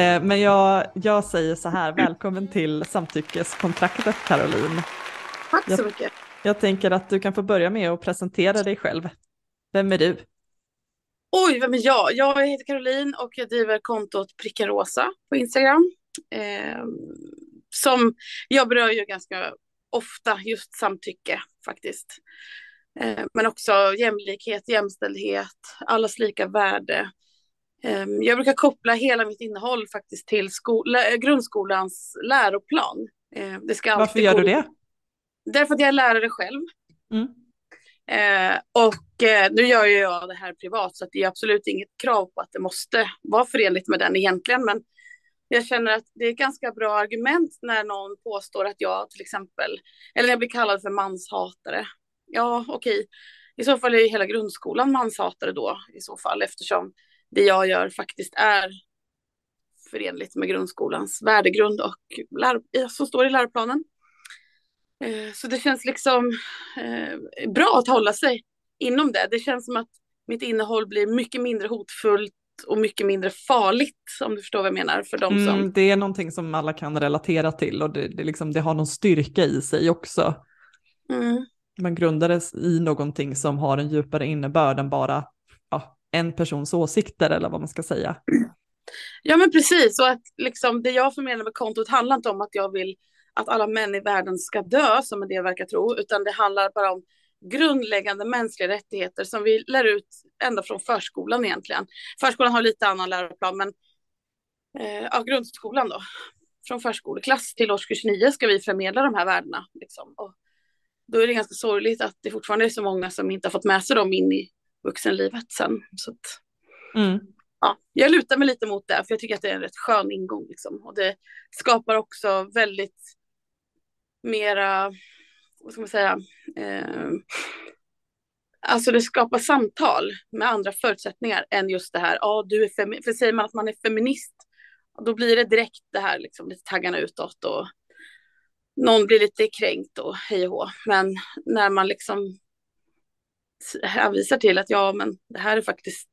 Eh, men jag, jag säger så här, välkommen till samtyckeskontraktet Caroline. Tack så jag, mycket. Jag tänker att du kan få börja med att presentera dig själv. Vem är du? Oj, vem är jag? Jag heter Caroline och jag driver kontot Pricka Rosa på Instagram. Eh, som jag berör ju ganska ofta just samtycke faktiskt. Eh, men också jämlikhet, jämställdhet, allas lika värde. Eh, jag brukar koppla hela mitt innehåll faktiskt till grundskolans läroplan. Eh, det ska Varför gör du det? Därför att jag är lärare själv. Mm. Eh, och eh, nu gör ju jag det här privat så det är absolut inget krav på att det måste vara förenligt med den egentligen. Men jag känner att det är ett ganska bra argument när någon påstår att jag till exempel, eller jag blir kallad för manshatare. Ja, okej, i så fall är hela grundskolan manshatare då i så fall eftersom det jag gör faktiskt är förenligt med grundskolans värdegrund och lär, som står i läroplanen. Eh, så det känns liksom eh, bra att hålla sig inom det. Det känns som att mitt innehåll blir mycket mindre hotfullt och mycket mindre farligt, om du förstår vad jag menar. för dem som... Mm, det är någonting som alla kan relatera till och det, det, liksom, det har någon styrka i sig också. Mm. Man grundar det i någonting som har en djupare innebörd än bara en persons åsikter eller vad man ska säga. Ja men precis, och att liksom, det jag förmedlar med kontot handlar inte om att jag vill att alla män i världen ska dö, som en del verkar tro, utan det handlar bara om grundläggande mänskliga rättigheter som vi lär ut ända från förskolan egentligen. Förskolan har lite annan läroplan, men eh, ja, grundskolan då. Från förskoleklass till årskurs 9 ska vi förmedla de här värdena. Liksom. Och då är det ganska sorgligt att det fortfarande är så många som inte har fått med sig dem in i vuxenlivet sen. Så att, mm. ja, jag lutar mig lite mot det, för jag tycker att det är en rätt skön ingång. Liksom. Och det skapar också väldigt mera, vad ska man säga, eh, alltså det skapar samtal med andra förutsättningar än just det här, ja du är feminist, för säger man att man är feminist, då blir det direkt det här liksom lite taggarna utåt och någon blir lite kränkt och hej och hå. Men när man liksom hänvisar till att ja, men det här är faktiskt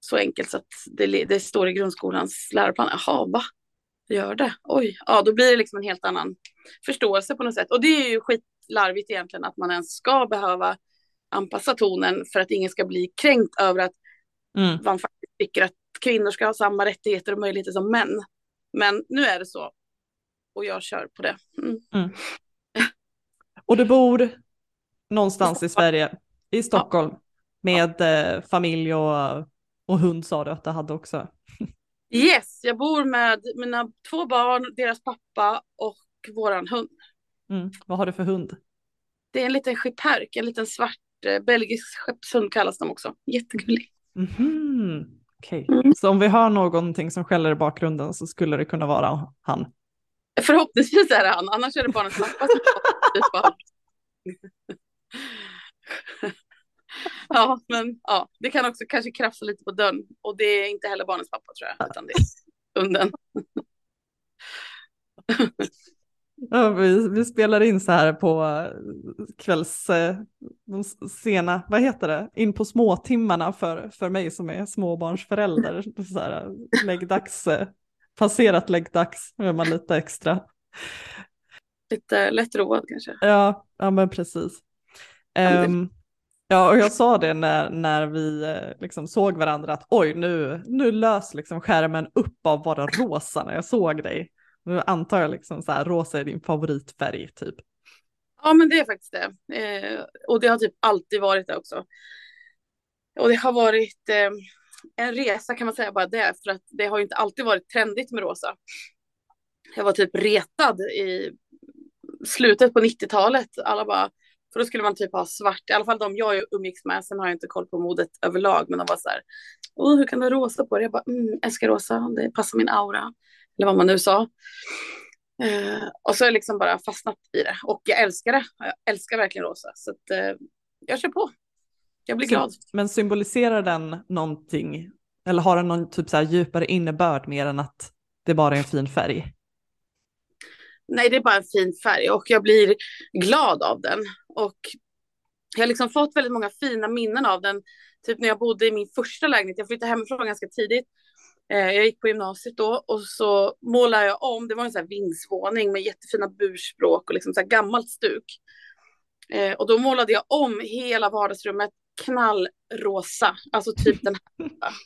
så enkelt så att det, det står i grundskolans läroplan. Jaha, va? Gör det? Oj, ja, då blir det liksom en helt annan förståelse på något sätt. Och det är ju skitlarvigt egentligen att man ens ska behöva anpassa tonen för att ingen ska bli kränkt över att mm. man faktiskt tycker att kvinnor ska ha samma rättigheter och möjligheter som män. Men nu är det så. Och jag kör på det. Mm. Mm. Och du bor någonstans i Sverige, i Stockholm, ja. med ja. Eh, familj och, och hund sa du att du hade också. Yes, jag bor med mina två barn, deras pappa och våran hund. Mm. Vad har du för hund? Det är en liten schipperk, en liten svart eh, belgisk skeppshund kallas de också. Jättegullig. Mm -hmm. Okej, okay. mm. så om vi hör någonting som skäller i bakgrunden så skulle det kunna vara han? Förhoppningsvis är det han, annars är det barnens pappa som Ja, men ja, det kan också kanske krafsa lite på dörren och det är inte heller barnens pappa tror jag, utan det är hunden. Ja, vi, vi spelar in så här på kvälls, eh, sena, vad heter det, in på småtimmarna för, för mig som är småbarnsförälder. Så här, läggdags, eh, passerat läggdags, nu är man lite extra. Lite lätt road kanske. Ja, ja men precis. Um, Ja, och jag sa det när, när vi eh, liksom såg varandra att oj, nu, nu lös liksom skärmen upp av bara rosa när jag såg dig. Nu antar jag liksom så här, rosa är din favoritfärg typ. Ja, men det är faktiskt det. Eh, och det har typ alltid varit det också. Och det har varit eh, en resa kan man säga bara det, för att det har ju inte alltid varit trendigt med rosa. Jag var typ retad i slutet på 90-talet. Alla bara, för då skulle man typ ha svart, i alla fall de jag umgicks med, sen har jag inte koll på modet överlag, men de var så här, oh, hur kan du rosa på dig? Jag bara, mm, älskar rosa, det passar min aura, eller vad man nu sa. Uh, och så har jag liksom bara fastnat i det, och jag älskar det, jag älskar verkligen rosa, så att, uh, jag kör på. Jag blir glad. Men symboliserar den någonting, eller har den någon typ så här djupare innebörd mer än att det bara är en fin färg? nej det är bara en fin färg och jag blir glad av den. Och jag har liksom fått väldigt många fina minnen av den. Typ när jag bodde i min första lägenhet, jag flyttade hemifrån ganska tidigt. Eh, jag gick på gymnasiet då och så målade jag om, det var en sån här vindsvåning med jättefina burspråk och liksom så gammalt stuk. Eh, och då målade jag om hela vardagsrummet knallrosa, alltså typ den här.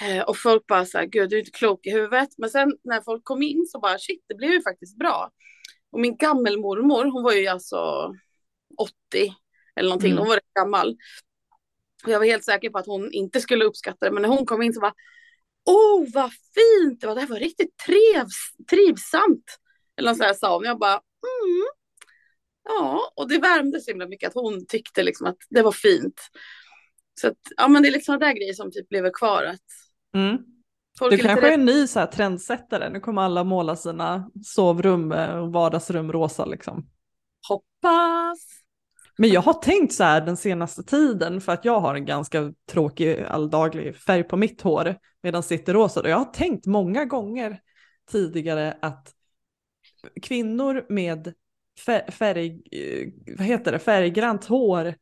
Eh, och folk bara så här, gud du är inte klok i huvudet. Men sen när folk kom in så bara, shit det blev ju faktiskt bra. Och min gammelmormor, hon var ju alltså 80 eller någonting, mm. hon var rätt gammal. Och jag var helt säker på att hon inte skulle uppskatta det, men när hon kom in så var Åh, vad fint! Det var, riktigt trevs, trivsamt. Eller något sånt sa hon. Jag bara, mm. Ja, och det värmde så himla mycket att hon tyckte liksom att det var fint. Så att, ja men det är liksom där grejer som typ lever kvar. Att mm. Du kanske är en ny så här, trendsättare. Nu kommer alla måla sina sovrum och vardagsrum rosa liksom. Hoppas! Men jag har tänkt så här den senaste tiden för att jag har en ganska tråkig alldaglig färg på mitt hår medan sitter rosa. Och jag har tänkt många gånger tidigare att kvinnor med färg, vad heter det, färggrant hår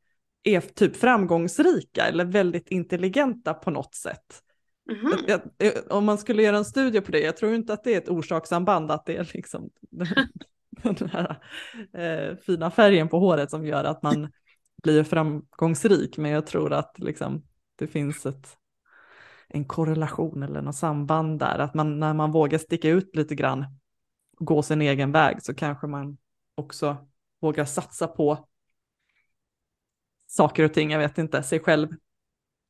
är typ framgångsrika eller väldigt intelligenta på något sätt. Mm -hmm. jag, om man skulle göra en studie på det, jag tror inte att det är ett orsakssamband, att det är liksom den här eh, fina färgen på håret som gör att man blir framgångsrik. Men jag tror att liksom, det finns ett, en korrelation eller något samband där. Att man, när man vågar sticka ut lite grann, gå sin egen väg, så kanske man också vågar satsa på saker och ting, jag vet inte, sig själv.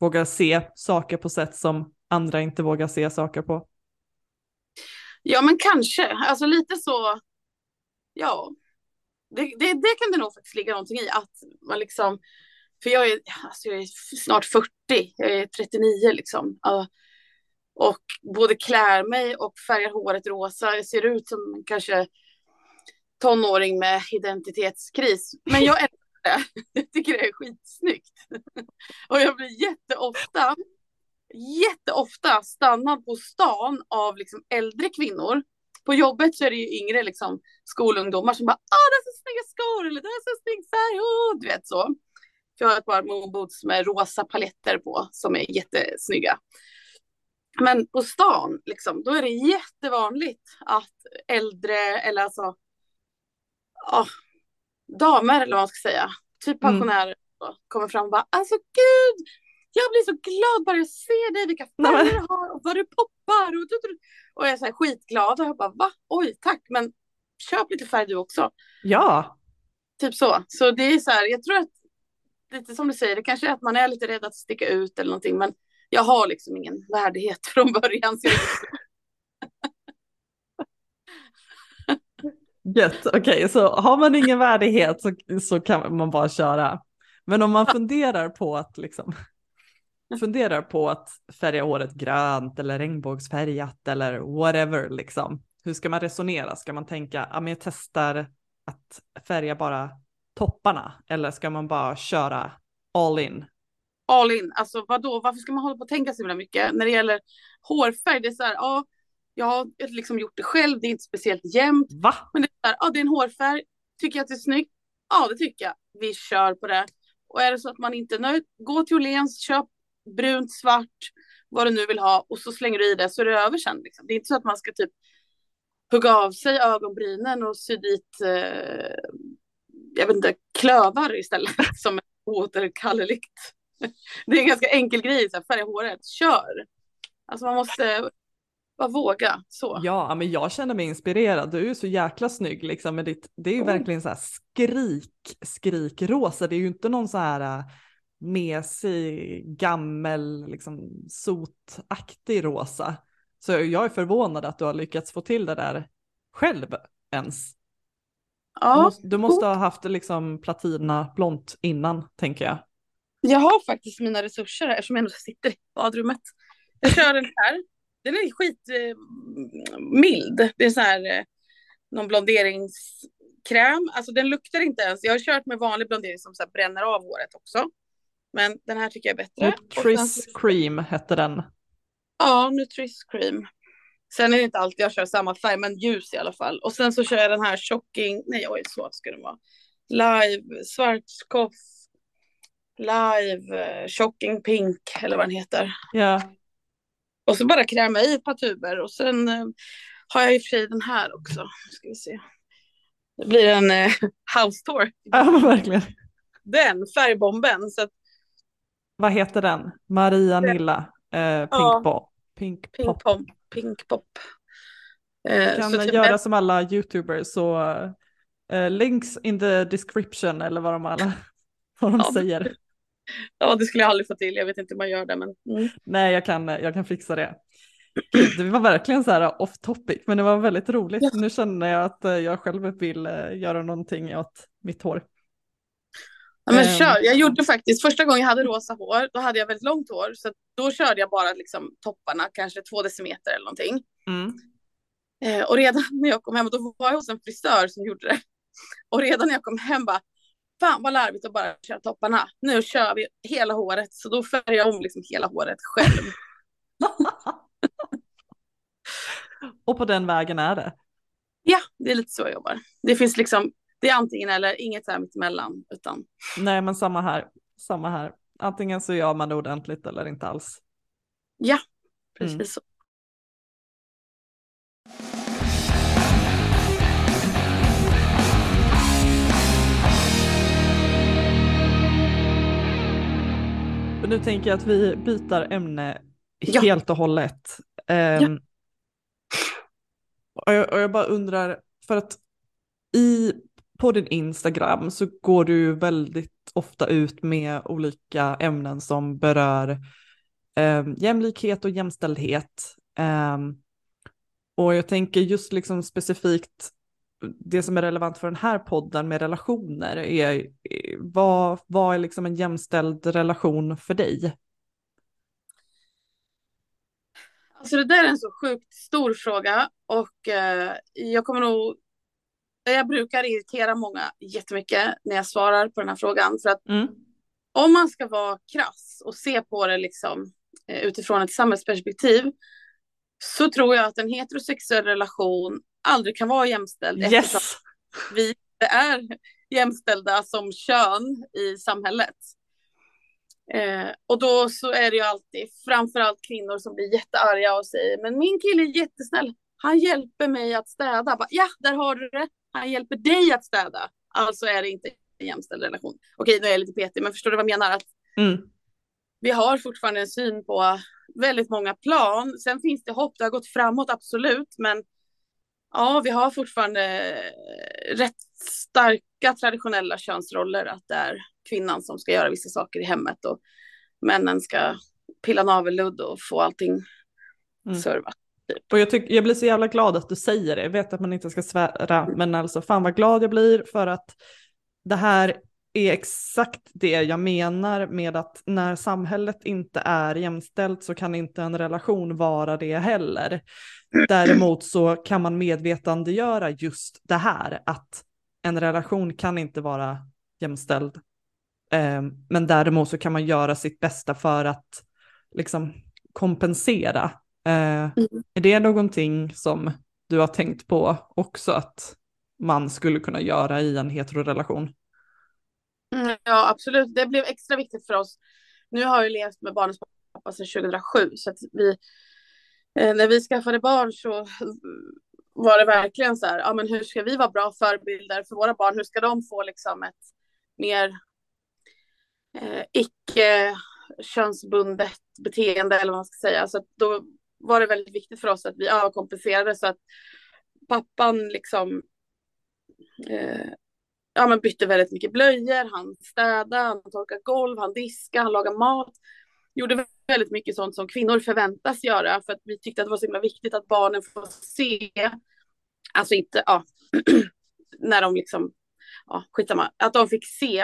Vågar se saker på sätt som andra inte vågar se saker på. Ja, men kanske. Alltså lite så ja, det, det, det, kan det nog faktiskt ligga någonting i. Att man liksom, för jag är, alltså jag är snart 40, jag är 39 liksom. och både klär mig och färgar håret rosa. Jag ser ut som kanske tonåring med identitetskris. Men jag älskar det. Jag tycker det är skitsnyggt. Och jag blir jätteofta, jätteofta stannad på stan av liksom äldre kvinnor på jobbet så är det ju yngre liksom, skolungdomar som bara ah, det är så snygga skor eller det är så snygg färg, oh, du vet så. För jag har ett par moonboots med rosa paletter på som är jättesnygga. Men på stan, liksom, då är det jättevanligt att äldre eller alltså oh, damer eller vad man ska säga, typ mm. pensionärer mm. kommer fram och bara alltså gud, jag blir så glad bara jag ser dig, vilka färger du har och vad du poppar. Och, och jag är så här skitglad och jag bara va? Oj tack men köp lite färg du också. Ja. Typ så. Så det är så här, jag tror att lite som du säger, det kanske är att man är lite rädd att sticka ut eller någonting men jag har liksom ingen värdighet från början. Så Gött, okej, okay, så har man ingen värdighet så, så kan man bara köra. Men om man funderar på att liksom funderar på att färga håret grönt eller regnbågsfärgat eller whatever liksom. Hur ska man resonera? Ska man tänka, ja men jag testar att färga bara topparna eller ska man bara köra all in? All in, alltså vadå, varför ska man hålla på och tänka så himla mycket? När det gäller hårfärg, det är så här, ja, jag har liksom gjort det själv, det är inte speciellt jämnt. Va? Men det är så här, ja det är en hårfärg, tycker jag att det är snyggt? Ja det tycker jag, vi kör på det. Och är det så att man inte är nöjd, gå till Åhléns, köp brunt, svart, vad du nu vill ha och så slänger du i det så är det över sen. Liksom. Det är inte så att man ska typ hugga av sig ögonbrynen och sy dit, eh, jag vet inte, klövar istället som är återkalleligt. Det är en ganska enkel grej, så här, färga håret, kör. Alltså man måste bara våga så. Ja, men jag känner mig inspirerad. Du är så jäkla snygg liksom med ditt, det är ju mm. verkligen så här skrik, skrikrosa. Det är ju inte någon så här mesig, gammel, liksom sotaktig rosa. Så jag är förvånad att du har lyckats få till det där själv ens. Ja. Du måste, du måste ha haft liksom platina blont innan, tänker jag. Jag har faktiskt mina resurser här eftersom jag ändå sitter i badrummet. Jag kör den här. Den är skitmild. Eh, det är så här eh, någon blonderingskräm. Alltså den luktar inte ens. Jag har kört med vanlig blondering som så bränner av håret också. Men den här tycker jag är bättre. Nutris sen... Cream hette den. Ja, Nutris Cream. Sen är det inte alltid jag kör samma färg, men ljus i alla fall. Och sen så kör jag den här Shocking, nej oj så ska den vara. Live, Schwarzkopf, Live, uh, Shocking Pink eller vad den heter. Ja. Och så bara kräma i ett par tuber och sen eh, har jag i och för sig den här också. Ska vi se. Det blir en eh, house tour. Ja, verkligen. Den, färgbomben. Så att, Vad heter den? Maria Nilla, eh, Pink Ja. Pop. Pink pink Pop. pop. Pink pop. Eh, kan så typ göra den- som alla YouTubers så eh, links in the description eller vad de alla vad de Ja. säger. Ja, det skulle jag aldrig få till. Jag vet inte hur man gör det, men mm. Nej, jag kan, jag kan fixa det. Gud, det var verkligen så här off topic, men det var väldigt roligt. Ja. Nu känner jag att eh, jag själv vill eh, göra någonting åt mitt hår. Ja, men Ehm. kör. Jag gjorde faktiskt, första gången jag hade rosa hår, då hade jag väldigt långt hår. Så då körde jag bara liksom topparna, kanske två decimeter eller någonting. Mm. Eh, och redan när jag kom hem, då var jag hos en frisör som gjorde det. Och redan när jag kom hem bara, fan vad larvigt att bara köra topparna. Nu kör vi hela håret. Så då färgade jag om liksom hela håret själv. Och på den vägen är det. Ja, det är lite så jag jobbar. Det finns liksom, det är antingen eller, inget här mittemellan. Utan, Nej, men samma här. Samma här. Antingen så gör man det ordentligt eller inte alls. ja, precis Mm. så. Nu tänker jag att vi byter ämne Ja. helt och hållet. Ehm, och, jag, och jag bara undrar, för att i, på din Instagram så går du väldigt ofta ut med olika ämnen som berör eh, jämlikhet och jämställdhet. Eh, och jag tänker just liksom specifikt det som är relevant för den här podden med relationer är eh, vad, vad är liksom en jämställd relation för dig? Alltså det där är en så sjukt stor fråga och eh, jag kommer nog... Jag brukar irritera många jättemycket när jag svarar på den här frågan. För att Mm. om man ska vara krass och se på det liksom, eh, utifrån ett samhällsperspektiv så tror jag att en heterosexuell relation aldrig kan vara jämställd eftersom Yes! vi är jämställda som kön i samhället. Eh, och då så är det ju alltid framförallt kvinnor som blir jättearga och säger men min kille är jättesnäll. Han hjälper mig att städa. Bara, ja, där har du det. Han hjälper dig att städa. Alltså är det inte en jämställd relation. Okej, nu är jag lite petig, men förstår du vad jag menar? Att Mm. vi har fortfarande en syn på väldigt många plan. Sen finns det hopp, det har gått framåt absolut, men ja, vi har fortfarande rätt starka traditionella könsroller att det är kvinnan som ska göra vissa saker i hemmet och männen ska pilla navelludd och få allting Mm. servat. Och jag, tyck, jag blir så jävla glad att du säger det. Jag vet att man inte ska svära, men alltså fan vad glad jag blir för att det här är exakt det jag menar med att när samhället inte är jämställt så kan inte en relation vara det heller. Däremot så kan man medvetandegöra just det här att en relation kan inte vara jämställd. Ehm, men däremot så kan man göra sitt bästa för att liksom kompensera. Eh, är det någonting som du har tänkt på också att man skulle kunna göra i en heterorelation? Mm, ja, absolut. Det blev extra viktigt för oss. Nu har jag levt med barnens pappa sedan 2007, så att vi, eh, när vi skaffade barn så var det verkligen så här, ja men hur ska vi vara bra förebilder för våra barn? Hur ska de få liksom ett mer eh, icke könsbundet beteende eller vad man ska säga. Så att då var det väldigt viktigt för oss att vi överkompenserade så att pappan liksom eh, ja, men bytte väldigt mycket blöjor, han städade, han torkade golv, han diskade, han lagade mat. Gjorde väldigt mycket sånt som kvinnor förväntas göra för att vi tyckte att det var så himla viktigt att barnen får se, alltså inte, ja, när de liksom, ja, skitsamma, att de fick se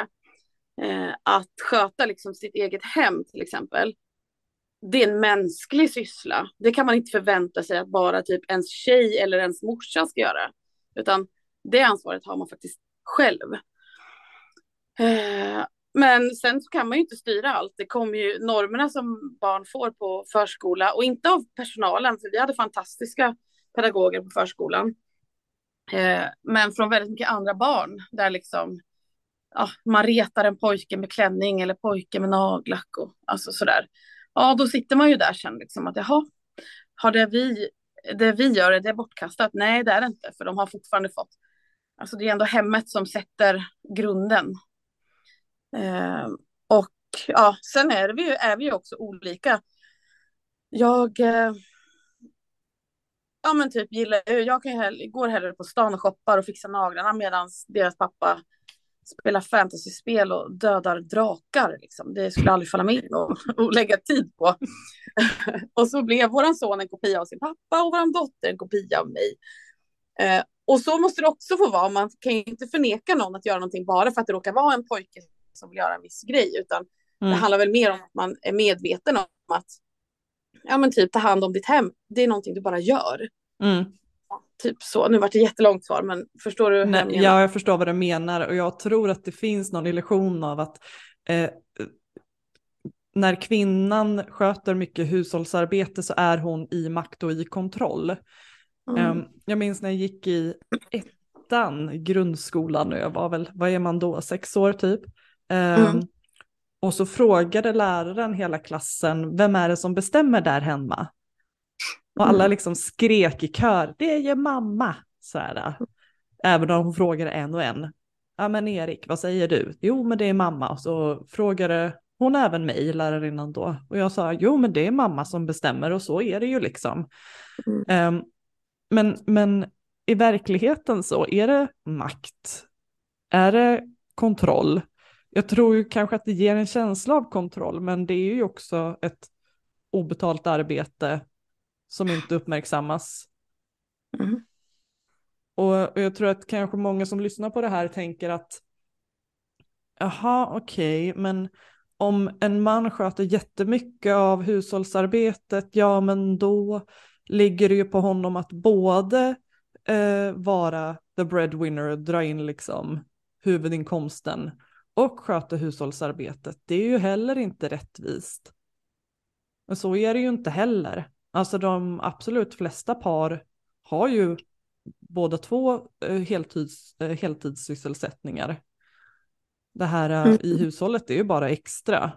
eh, att sköta liksom sitt eget hem till exempel. Det är en mänsklig syssla. Det kan man inte förvänta sig att bara typ ens tjej eller ens morsa ska göra. Utan det ansvaret har man faktiskt själv. Eh, men sen så kan man ju inte styra allt. Det kommer ju normerna som barn får på förskola och inte av personalen, för vi hade fantastiska pedagoger på förskolan. Eh, men från väldigt mycket andra barn där liksom ja, man retar en pojke med klänning eller pojke med nagellack och alltså sådär. Ja, då sitter man ju där sen liksom att jaha, har det vi, det vi gör, är det bortkastat? Nej, det är det inte, för de har fortfarande fått, alltså det är ändå hemmet som sätter grunden. Eh, och ja, sen är vi ju, är vi ju också olika. Jag, eh, ja men typ gillar, jag kan hellre, går hellre på stan och shoppar och fixar naglarna medan deras pappa spelar fantasyspel och dödar drakar. Liksom. Det skulle aldrig falla mig in att lägga tid på. och så blev vår son en kopia av sin pappa och vår dotter en kopia av mig. Eh, och så måste det också få vara. Man kan ju inte förneka någon att göra någonting bara för att det råkar vara en pojke som vill göra en viss grej, utan mm. det handlar väl mer om att man är medveten om att ja, men typ ta hand om ditt hem. Det är någonting du bara gör. Mm. Typ så. Nu vart det jättelångt svar, men förstår du? Nej, jag ja, jag förstår vad du menar och jag tror att det finns någon illusion av att eh, när kvinnan sköter mycket hushållsarbete så är hon i makt och i kontroll. Mm. Um, jag minns när jag gick i ettan, grundskolan, och jag var väl, vad är man då, sex år typ. Um, mm. Och så frågade läraren hela klassen, vem är det som bestämmer där hemma? Och alla mm. liksom skrek i kör, det är ju mamma. Så här, även om hon frågade en och en. Ja men Erik, vad säger du? Jo men det är mamma. Och så frågade hon även mig, lärarinnan då. Och jag sa, jo men det är mamma som bestämmer och så är det ju liksom. Mm. Um, men, men i verkligheten så är det makt. Är det kontroll? Jag tror ju kanske att det ger en känsla av kontroll, men det är ju också ett obetalt arbete som inte uppmärksammas. Mm. Och, och, jag tror att kanske många som lyssnar på det här tänker att jaha, okej, okay, men om en man sköter jättemycket av hushållsarbetet, ja men då ligger det ju på honom att både eh, vara the breadwinner, dra in liksom huvudinkomsten och sköta hushållsarbetet. Det är ju heller inte rättvist. Men så är det ju inte heller. Alltså de absolut flesta par har ju båda två eh, heltids, eh, heltidssysselsättningar. Det här eh, mm. i hushållet är ju bara extra.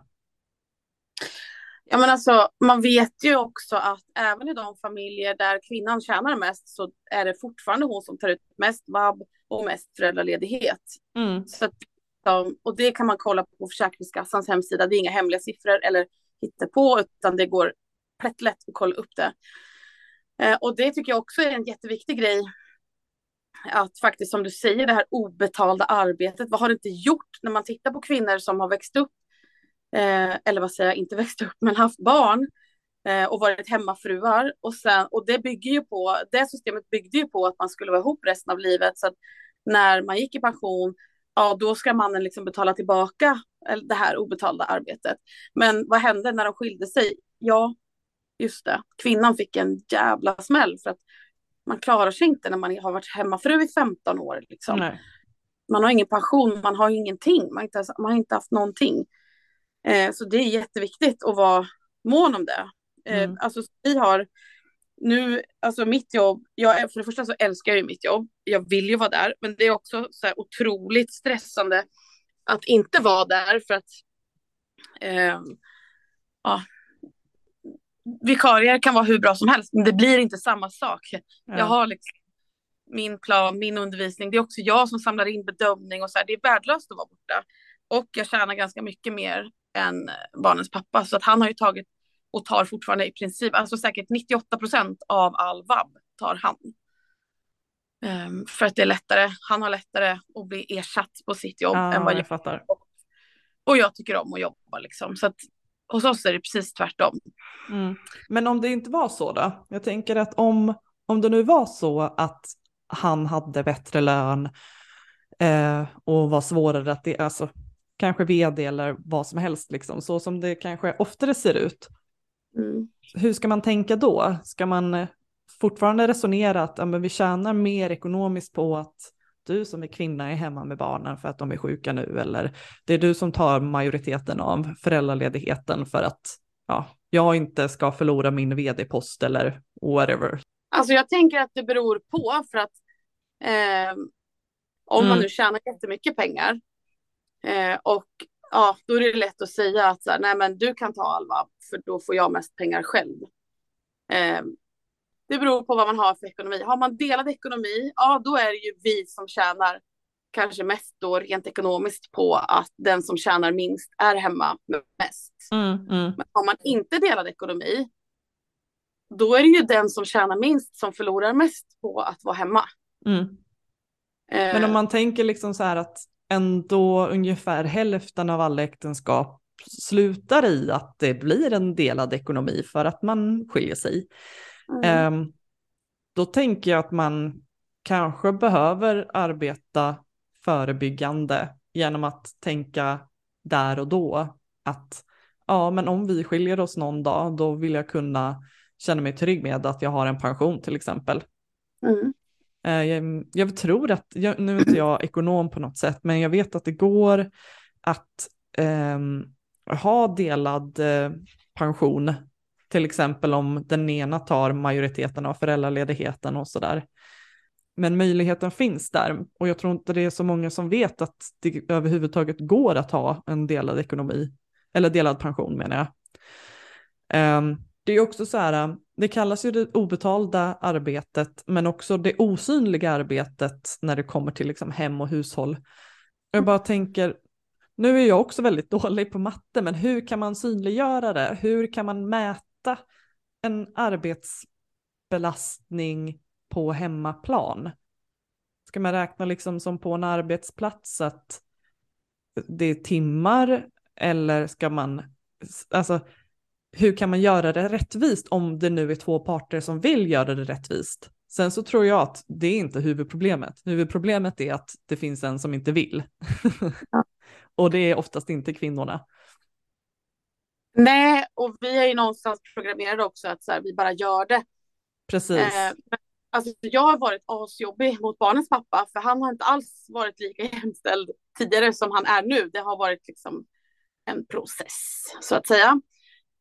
Ja men alltså man vet ju också att även i de familjer där kvinnan tjänar mest så är det fortfarande hon som tar ut mest vab och mest föräldraledighet. Mm. Så att, och det kan man kolla på Försäkringskassans hemsida. Det är inga hemliga siffror eller på utan det går plättlätt att kolla upp det. Eh, och det tycker jag också är en jätteviktig grej. Att faktiskt som du säger, det här obetalda arbetet. Vad har det inte gjort när man tittar på kvinnor som har växt upp, eh, eller vad säger jag, inte växt upp, men haft barn eh, och varit hemmafruar. Och, sen, och det bygger ju på, det systemet byggde ju på att man skulle vara ihop resten av livet. Så att när man gick i pension, ja då ska mannen liksom betala tillbaka eh, det här obetalda arbetet. Men vad hände när de skilde sig? Ja, just det, kvinnan fick en jävla smäll för att man klarar sig inte när man har varit hemmafru i 15 år. Liksom. Man har ingen pension, man har ingenting, man har inte, man har inte haft någonting. Eh, så det är jätteviktigt att vara mån om det. Eh, mm. Alltså vi har nu, alltså mitt jobb, jag, för det första så älskar jag mitt jobb, jag vill ju vara där, men det är också så här otroligt stressande att inte vara där för att eh, ja, vikarier kan vara hur bra som helst, men det blir inte samma sak. Ja. Jag har liksom min plan, min undervisning. Det är också jag som samlar in bedömning och så här. Det är värdelöst att vara borta. Och jag tjänar ganska mycket mer än barnens pappa, så att han har ju tagit och tar fortfarande i princip, alltså säkert 98 procent av all vab tar han. Um, för att det är lättare, han har lättare att bli ersatt på sitt jobb ja, än vad jag, jag fattar. Och jag tycker om att jobba liksom. Så att hos oss är det precis tvärtom. Mm. Men om det inte var så då? Jag tänker att om, om det nu var så att han hade bättre lön eh, och var svårare att, det, alltså kanske vd eller vad som helst, liksom, så som det kanske oftare ser ut. Mm. Hur ska man tänka då? Ska man fortfarande resonera att ja, men vi tjänar mer ekonomiskt på att du som är kvinna är hemma med barnen för att de är sjuka nu eller det är du som tar majoriteten av föräldraledigheten för att ja, jag inte ska förlora min vd-post eller whatever. Alltså jag tänker att det beror på för att eh, om mm. man nu tjänar jättemycket pengar eh, och ja, då är det lätt att säga att så här, nej men du kan ta Alva för då får jag mest pengar själv. Eh, det beror på vad man har för ekonomi. Har man delad ekonomi, ja då är det ju vi som tjänar kanske mest då rent ekonomiskt på att den som tjänar minst är hemma mest. Mm, mm. Men har man inte delad ekonomi, då är det ju den som tjänar minst som förlorar mest på att vara hemma. Mm. Men om Eh, man tänker liksom så här att ändå ungefär hälften av alla äktenskap slutar i att det blir en delad ekonomi för att man skiljer sig. Mm, Ehm, då tänker jag att man kanske behöver arbeta förebyggande genom att tänka där och då att ja, men om vi skiljer oss någon dag, då vill jag kunna känna mig trygg med att jag har en pension till exempel. mm, Eh, Jag, jag tror att, jag, nu är inte jag ekonom på något sätt, men jag vet att det går att ehm, ha delad eh, pension, till exempel om den ena tar majoriteten av föräldraledigheten och sådär. Men möjligheten finns där och jag tror inte det är så många som vet att det överhuvudtaget går att ha en delad ekonomi, eller delad pension menar jag. Ehm, det är också så här, det kallas ju det obetalda arbetet, men också det osynliga arbetet när det kommer till liksom hem och hushåll. Jag bara tänker, nu är jag också väldigt dålig på matte, men hur kan man synliggöra det? Hur kan man mäta en arbetsbelastning på hemmaplan? Ska man räkna liksom som på en arbetsplats att det är timmar eller ska man, alltså hur kan man göra det rättvist om det nu är två parter som vill göra det rättvist? Sen så tror jag att det är inte huvudproblemet. Huvudproblemet är att det finns en som inte vill. och det är oftast inte kvinnorna. Nej, och vi är ju någonstans programmerade också att så här, vi bara gör det. Precis. Eh, men, alltså, jag har varit asjobbig mot barnens pappa, för han har inte alls varit lika jämställd tidigare som han är nu. Det har varit liksom en process, så att säga.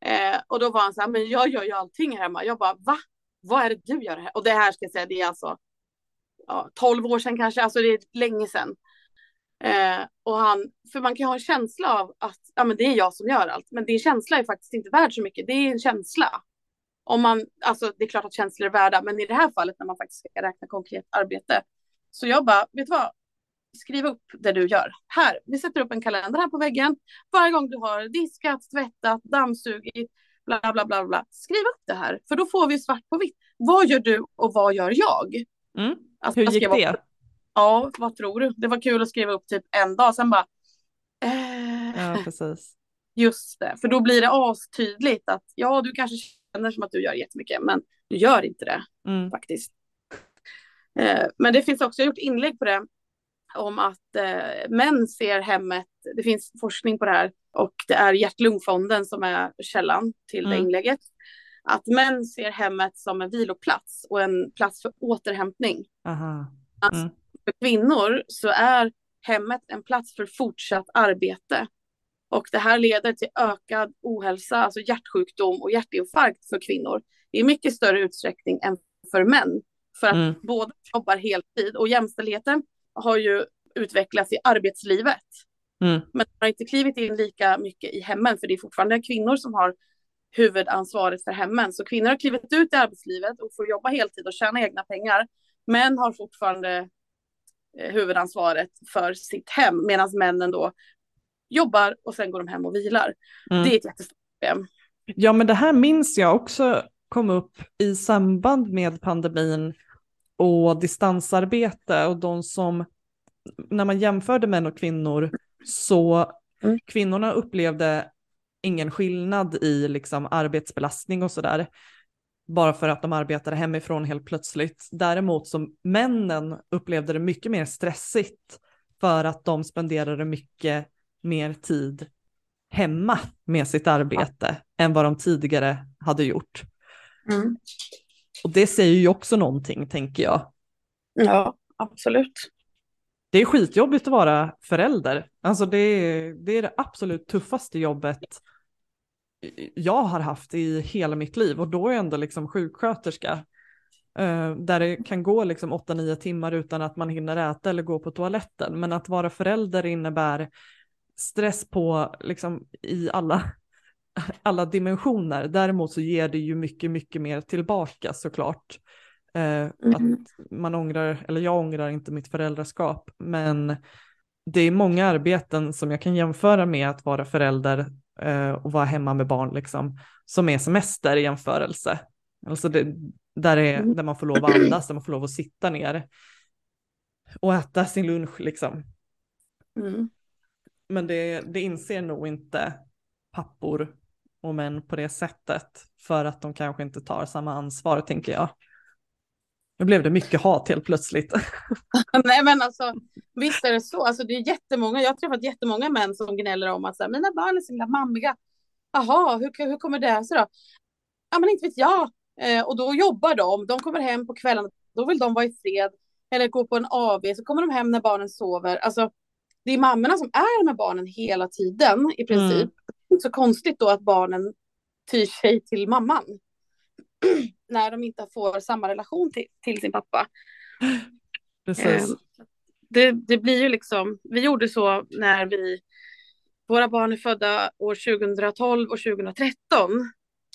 Eh, och då var han så här, men jag gör ju allting hemma. Jag bara, va? Vad är det du gör här? Och det här ska jag säga, det är alltså ja, 12 år sedan kanske, alltså det är länge sedan. Eh, och han, för man kan ha en känsla av att ja, men det är jag som gör allt, men din känsla är faktiskt inte värd så mycket. Det är en känsla. Om man, alltså det är klart att känslor är värda, men i det här fallet när man faktiskt ska räkna konkret arbete. Så jag bara, vet du vad? Skriv upp det du gör. Här, vi sätter upp en kalender här på väggen. Varje gång du har diskat, tvättat, dammsugit, bla bla bla bla. Skriv upp det här, för då får vi svart på vitt. Vad gör du och vad gör jag? Mm. Hur gick det? Ja, vad tror du? Det var kul att skriva upp typ en dag, sen bara... Eh, Ja, precis. Just det, för då blir det astydligt att ja, du kanske känner som att du gör jättemycket, men du gör inte det Mm. faktiskt. Eh, men det finns också, jag har gjort inlägg på det, om att eh, män ser hemmet, det finns forskning på det här, och det är Hjärt-Lungfonden som är källan till det Mm. inlägget. Att män ser hemmet som en viloplats och en plats för återhämtning. Aha. För kvinnor så är hemmet en plats för fortsatt arbete. Och det här leder till ökad ohälsa, alltså hjärtsjukdom och hjärtinfarkt för kvinnor i mycket större utsträckning än för män. För att Mm. båda jobbar heltid och jämställdheten har ju utvecklats i arbetslivet. Mm. Men har inte klivit in lika mycket i hemmen för det är fortfarande kvinnor som har huvudansvaret för hemmen. Så kvinnor har klivit ut i arbetslivet och får jobba heltid och tjäna egna pengar. Män har fortfarande huvudansvaret för sitt hem medan männen då jobbar och sen går de hem och vilar. Mm. Det är ett jättestort problem. Ja, men det här minns jag också kom upp i samband med pandemin och distansarbete och de som, när man jämförde män och kvinnor, så Mm. kvinnorna upplevde ingen skillnad i liksom arbetsbelastning och sådär, bara för att de arbetade hemifrån helt plötsligt. Däremot som männen upplevde det mycket mer stressigt för att de spenderade mycket mer tid hemma med sitt arbete än vad de tidigare hade gjort. Och det säger ju också någonting, tänker jag. Ja, absolut. Det är skitjobbigt att vara förälder. Alltså det är, det är det absolut tuffaste jobbet jag har haft i hela mitt liv och då är jag ändå liksom sjuksköterska. eh, där det kan gå liksom 8-9 timmar utan att man hinner äta eller gå på toaletten. Men att vara förälder innebär stress på liksom i alla, alla dimensioner. Däremot så ger det ju mycket, mycket mer tillbaka såklart. Eh, mm. Att man ångrar, eller jag ångrar inte mitt föräldraskap, men det är många arbeten som jag kan jämföra med att vara förälder och vara hemma med barn liksom, som är semester i jämförelse. Alltså det, där, är, mm. där man får lov att andas, där man får lov att sitta ner och äta sin lunch liksom. Mm. Men det, det inser nog inte pappor och män på det sättet för att de kanske inte tar samma ansvar tänker jag. Nu blev det mycket hat helt plötsligt. Nej men alltså visst är det så. Alltså, det är jättemånga, jag har träffat jättemånga män som gnäller om att så här, mina barn är så himla mammiga. Jaha, hur, hur kommer det sig då? Ja men inte vet jag. Eh, och då jobbar de, de kommer hem på kvällen, då vill de vara i fred. Eller gå på en AV, så kommer de hem när barnen sover. Alltså det är mammorna som är med barnen hela tiden i princip. Mm. Det är så konstigt då att barnen tyr sig till mamman. när de inte får samma relation till, till sin pappa. Precis. Eh, det, det blir ju liksom, vi gjorde så när vi, våra barn är födda år 2012 och 2013.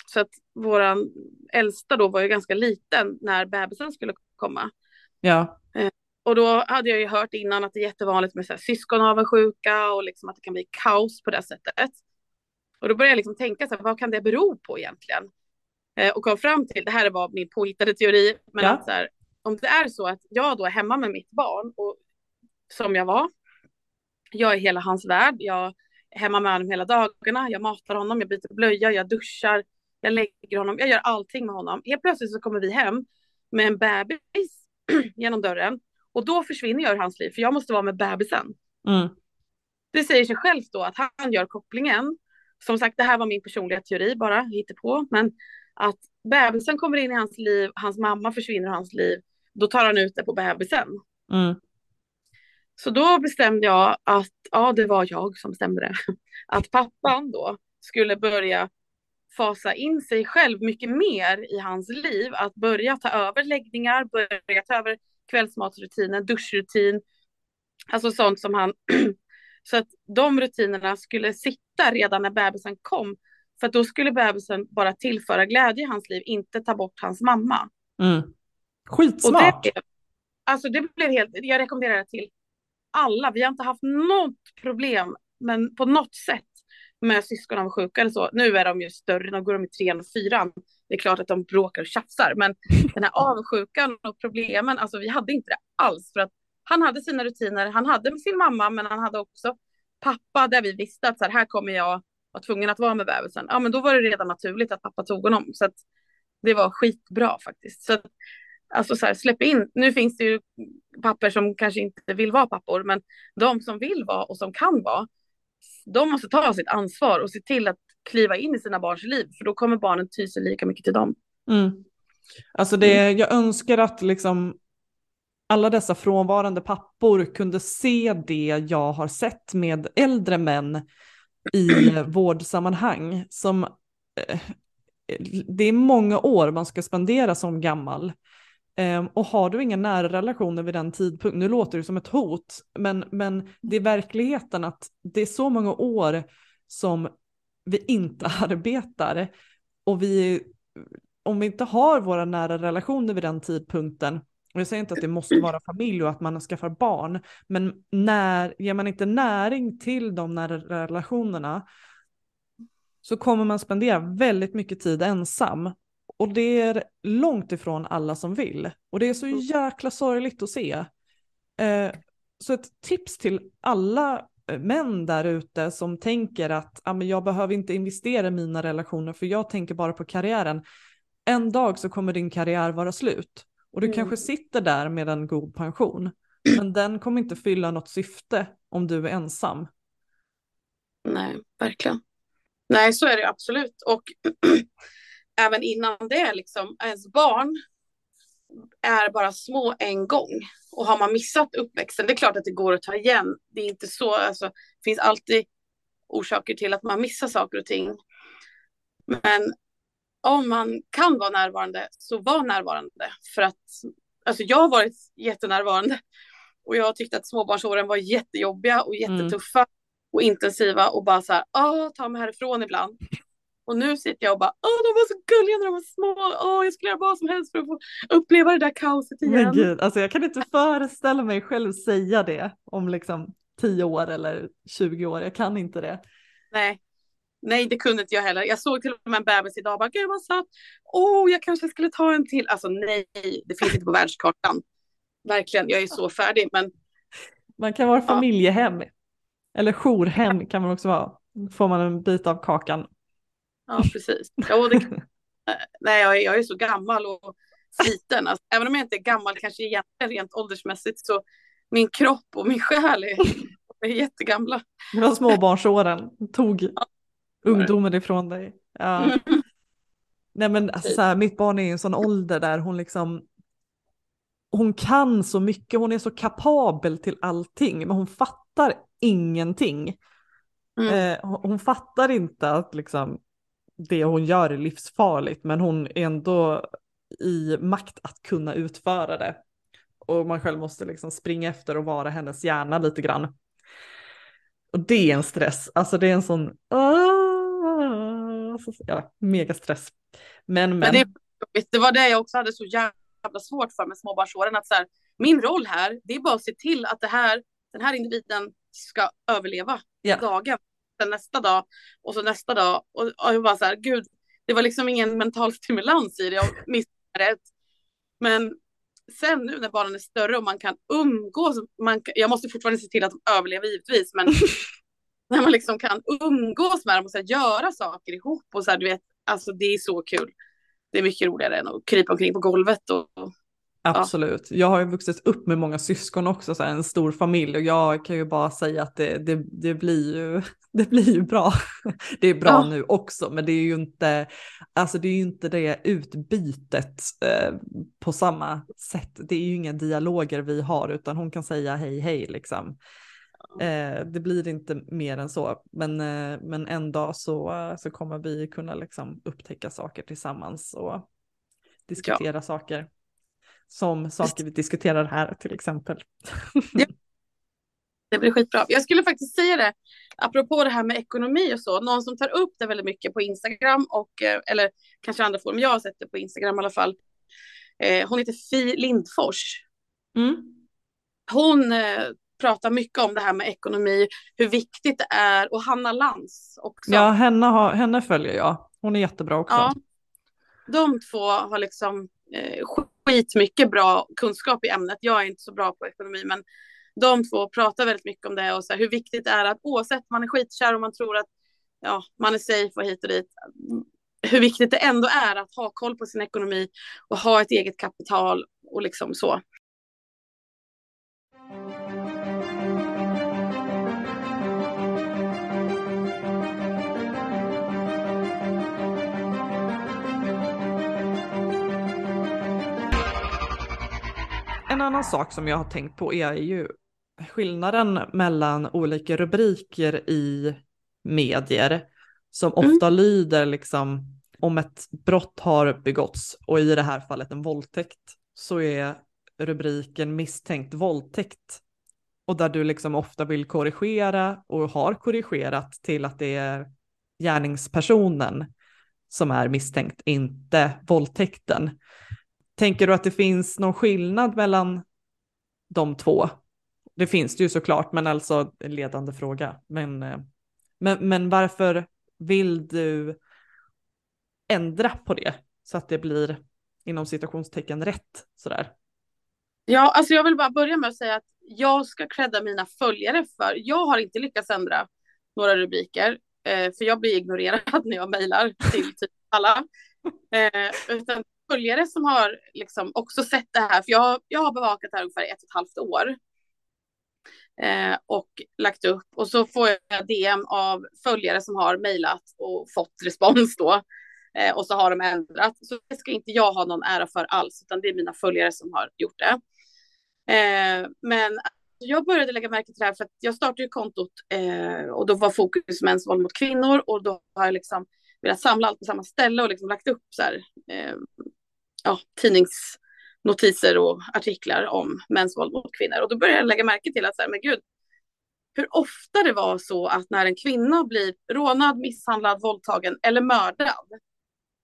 Så att våran äldsta då var ju ganska liten när bebisen skulle komma. Ja. Eh, och då hade jag ju hört innan att det är jättevanligt med så här syskonavundsjuka och liksom att det kan bli kaos på det sättet. Och då började jag liksom tänka så här, vad kan det bero på egentligen? Eh, och kom fram till, det här var min påhittade teori, men ja. att här, om det är så att jag då är hemma med mitt barn och som jag var, jag är hela hans värld, jag är hemma med honom hela dagarna, jag matar honom, jag byter blöja, jag duschar, jag lägger honom, jag gör allting med honom. Helt plötsligt så kommer vi hem med en bebis genom dörren och då försvinner jag ur hans liv för jag måste vara med bebisen. Mm. Det säger sig självt då att han gör kopplingen. Som sagt, det här var min personliga teori bara, på, men att bebisen kommer in i hans liv, hans mamma försvinner ur hans liv, då tar han ut det på bebisen. Mm. Så då bestämde jag att, ja det var jag som bestämde det, att pappan då skulle börja fasa in sig själv mycket mer i hans liv, att börja ta över läggningar, börja ta över kvällsmatsrutinen, duschrutin, alltså sånt som han, så att de rutinerna skulle sitta redan när bebisen kom, för då skulle bebisen bara tillföra glädje i hans liv, inte ta bort hans mamma. Mm. Skitsmart. Det, alltså det blev helt, jag rekommenderar det till alla. Vi har inte haft något problem, men på något sätt med syskon av sjuka eller så. Nu är de ju större, nu går de i trean och fyran. Det är klart att de bråkar och tjafsar, men den här avundsjukan och problemen, alltså vi hade inte det alls för att han hade sina rutiner. Han hade sin mamma, men han hade också pappa där vi visste att så här, här kommer jag var tvungen att vara med bebisen. Ja, men då var det redan naturligt att pappa tog honom så att det var skitbra faktiskt. Så att, alltså så här, släpp in. Nu finns det ju papper som kanske inte vill vara pappor, men de som vill vara och som kan vara, de måste ta sitt ansvar och se till att kliva in i sina barns liv, för då kommer barnen ty sig lika mycket till dem. Mm. Alltså det, mm. jag önskar att liksom alla dessa frånvarande pappor kunde se det jag har sett med äldre män i eh, vårdsammanhang som eh, det är många år man ska spendera som gammal. Ehm, och har du inga nära relationer vid den tidpunkten, nu låter det som ett hot, men, men det är verkligheten att det är så många år som vi inte arbetar och vi, om vi inte har våra nära relationer vid den tidpunkten, jag säger inte att det måste vara familj och att man skaffar barn, men när, ger man inte näring till de nära relationerna så kommer man spendera väldigt mycket tid ensam och det är långt ifrån alla som vill. Och det är så jäkla sorgligt att se. Eh, så ett tips till alla eh, män där ute som tänker att ah, men jag behöver inte investera i mina relationer för jag tänker bara på karriären. En dag så kommer din karriär vara slut och du mm. kanske sitter där med en god pension. Men den kommer inte fylla något syfte om du är ensam. Nej, verkligen. Nej, så är det absolut. Och även innan det, liksom, ens barn är bara små en gång. Och har man missat uppväxten, det är klart att det går att ta igen. Det är inte så, alltså, det finns alltid orsaker till att man missar saker och ting. Men om man kan vara närvarande, så var närvarande. För att alltså, jag har varit jättenärvarande. Och jag har tyckt att småbarnsåren var jättejobbiga och mm. jättetuffa mm. och intensiva och bara så här, ta mig härifrån ibland. Och nu sitter jag och bara, åh de var så gulliga när de var små, åh jag skulle göra vad som helst för att få uppleva det där kaoset igen. Men gud, alltså jag kan inte föreställa mig själv säga det om liksom 10 år eller 20 år, jag kan inte det. Nej, nej det kunde inte jag heller. Jag såg till och med en bebis idag och bara, gud vad söt, åh jag kanske skulle ta en till. Alltså nej, det finns inte på världskartan. Verkligen, jag är så färdig men. Man kan vara familjehem. Ja. Eller jourhem kan man också vara. Får man en bit av kakan. Ja, precis. Ja, det, nej, jag är, jag är så gammal och sliten. Alltså, även om jag inte är gammal, kanske egentligen rent åldersmässigt, så min kropp och min själ är, är jättegamla. Det var småbarnsåren, tog. Ungdomen ifrån dig. Ja. Mm. Nej men alltså, här, mitt barn är i en sån ålder där hon liksom hon kan så mycket, hon är så kapabel till allting, men hon fattar ingenting. Mm. Eh, hon fattar inte att liksom, det hon gör är livsfarligt, men hon är ändå i makt att kunna utföra det. Och man själv måste liksom springa efter och vara hennes hjärna lite grann. Och det är en stress, alltså det är en sån, uh, ja, mega stress. Men, men. men det, det, var det jag också hade så jävla svårt för med småbarnsåren, att så här, min roll här, det är bara att se till att det här, den här individen ska överleva yeah. dagen sen nästa dag och så nästa dag. Och, och jag bara så här, gud, det var liksom ingen mental stimulans i det. Jag missade Men sen nu när barnen är större och man kan umgås, man, jag måste fortfarande se till att de överlever givetvis, men när man liksom kan umgås med dem och så här, göra saker ihop och så här, du vet, alltså det är så kul. Det är mycket roligare än att krypa omkring på golvet och Absolut. Ja. Jag har ju vuxit upp med många syskon också, så här, en stor familj och jag kan ju bara säga att det, det, det, blir, ju, det blir ju bra. Det är bra ja. nu också, men det är ju inte, alltså det är inte det utbytet eh, på samma sätt. Det är ju inga dialoger vi har, utan hon kan säga hej hej liksom. Eh, det blir inte mer än så, men, eh, men en dag så, så kommer vi kunna liksom upptäcka saker tillsammans och diskutera ja. saker. Som saker vi diskuterar här till exempel. Ja. Det blir skitbra. Jag skulle faktiskt säga det, apropå det här med ekonomi och så, någon som tar upp det väldigt mycket på Instagram och, eh, eller kanske andra forum, jag har sett det på Instagram i alla fall. Eh, hon heter Fi Lindfors. Mm. Hon eh, pratar mycket om det här med ekonomi, hur viktigt det är och Hanna Lantz också. Ja, henne, har, henne följer jag. Hon är jättebra också. Ja, de två har liksom eh, skitmycket bra kunskap i ämnet. Jag är inte så bra på ekonomi, men de två pratar väldigt mycket om det och så här, hur viktigt det är att oavsett man är skitkär och man tror att ja, man är safe och hit och dit, hur viktigt det ändå är att ha koll på sin ekonomi och ha ett eget kapital och liksom så. En annan sak som jag har tänkt på är ju skillnaden mellan olika rubriker i medier som mm. ofta mm. lyder liksom om ett brott har begåtts och i det här fallet en våldtäkt så är rubriken misstänkt våldtäkt och där du liksom ofta vill korrigera och har korrigerat till att det är gärningspersonen som är misstänkt, inte våldtäkten. Tänker du att det finns någon skillnad mellan de två? Det finns det ju såklart, men alltså en ledande fråga. Men, eh, men, men varför vill du ändra på det så att det blir inom citationstecken rätt sådär? Ja, alltså jag vill bara börja med att säga att jag ska credda mina följare för jag har inte lyckats ändra några rubriker, eh, för jag blir ignorerad när jag mejlar till typ alla. Eh, utan följare som har liksom också sett det här, för jag, jag har bevakat det här ungefär ett och ett halvt år. Eh, och lagt upp och så får jag DM av följare som har mejlat och fått respons då. Eh, och så har de ändrat. Så det ska inte jag ha någon ära för alls, utan det är mina följare som har gjort det. Eh, men alltså, jag började lägga märke till det här för att jag startade ju kontot eh, och då var fokus mäns våld mot kvinnor och då har jag liksom velat samla allt på samma ställe och liksom lagt upp så här, eh, ja, tidningsnotiser och artiklar om mäns våld mot kvinnor. Och då började jag lägga märke till att så här, men gud, hur ofta det var så att när en kvinna blir rånad, misshandlad, våldtagen eller mördad,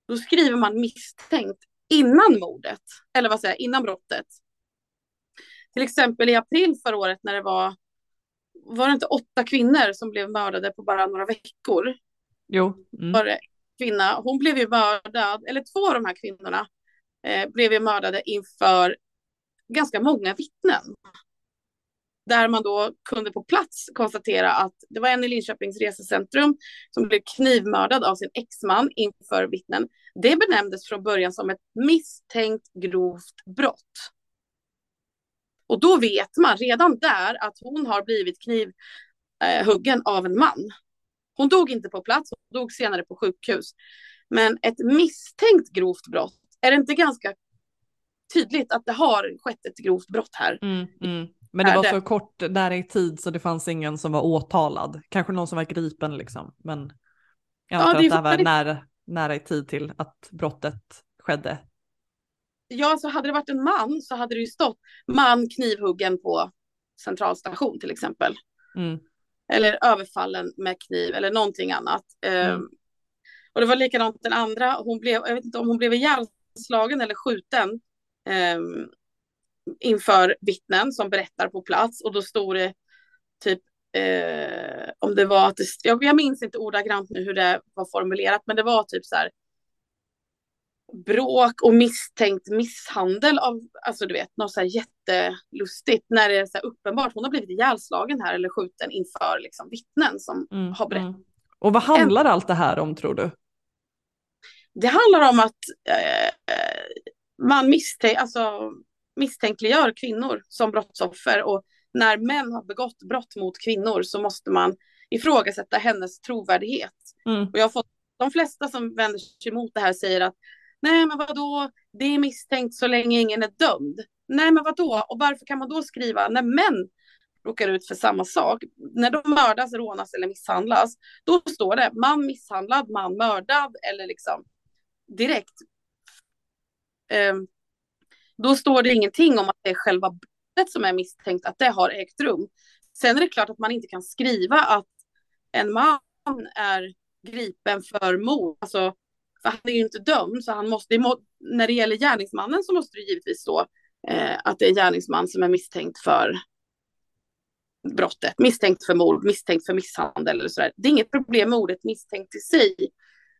då skriver man misstänkt innan mordet, eller vad säger jag, innan brottet. Till exempel i april förra året när det var, var det inte åtta kvinnor som blev mördade på bara några veckor? Jo. Mm. Var det kvinna, hon blev ju mördad, eller två av de här kvinnorna eh, blev ju mördade inför ganska många vittnen. Där man då kunde på plats konstatera att det var en i Linköpings resecentrum som blev knivmördad av sin exman inför vittnen. Det benämndes från början som ett misstänkt grovt brott. Och då vet man redan där att hon har blivit knivhuggen av en man. Hon dog inte på plats, dog senare på sjukhus. Men ett misstänkt grovt brott, är det inte ganska tydligt att det har skett ett grovt brott här? Mm, mm. Men det var så kort där i tid så det fanns ingen som var åtalad. Kanske någon som var gripen liksom. Men jag antar ja, det att det var nära, nära i tid till att brottet skedde. Ja, så hade det varit en man så hade det ju stått man knivhuggen på centralstation till exempel. Mm. Eller överfallen med kniv eller någonting annat. Mm. Um, och det var likadant den andra. Hon blev, jag vet inte om hon blev ihjälslagen eller skjuten. Um, inför vittnen som berättar på plats och då stod det typ eh, om det var att det, jag, jag minns inte ordagrant nu hur det var formulerat, men det var typ så här bråk och misstänkt misshandel av, alltså du vet, något så här jättelustigt när det är så uppenbart, hon har blivit ihjälslagen här eller skjuten inför liksom vittnen som mm, har berättat. Mm. Och vad handlar en, allt det här om tror du? Det handlar om att eh, man misstänker, alltså misstänkliggör kvinnor som brottsoffer och när män har begått brott mot kvinnor så måste man ifrågasätta hennes trovärdighet. Mm. Och jag har fått de flesta som vänder sig emot det här säger att nej men vadå, det är misstänkt så länge ingen är dömd. Nej men vadå, och varför kan man då skriva när män råkar ut för samma sak, när de mördas, rånas eller misshandlas, då står det man misshandlad, man mördad eller liksom direkt. Um, då står det ingenting om att det är själva brottet som är misstänkt, att det har ägt rum. Sen är det klart att man inte kan skriva att en man är gripen för mord. Alltså, för han är ju inte dömd, så han måste, när det gäller gärningsmannen så måste det givetvis stå eh, att det är gärningsman som är misstänkt för brottet, misstänkt för mord, misstänkt för misshandel eller sådär. Det är inget problem med ordet misstänkt i sig,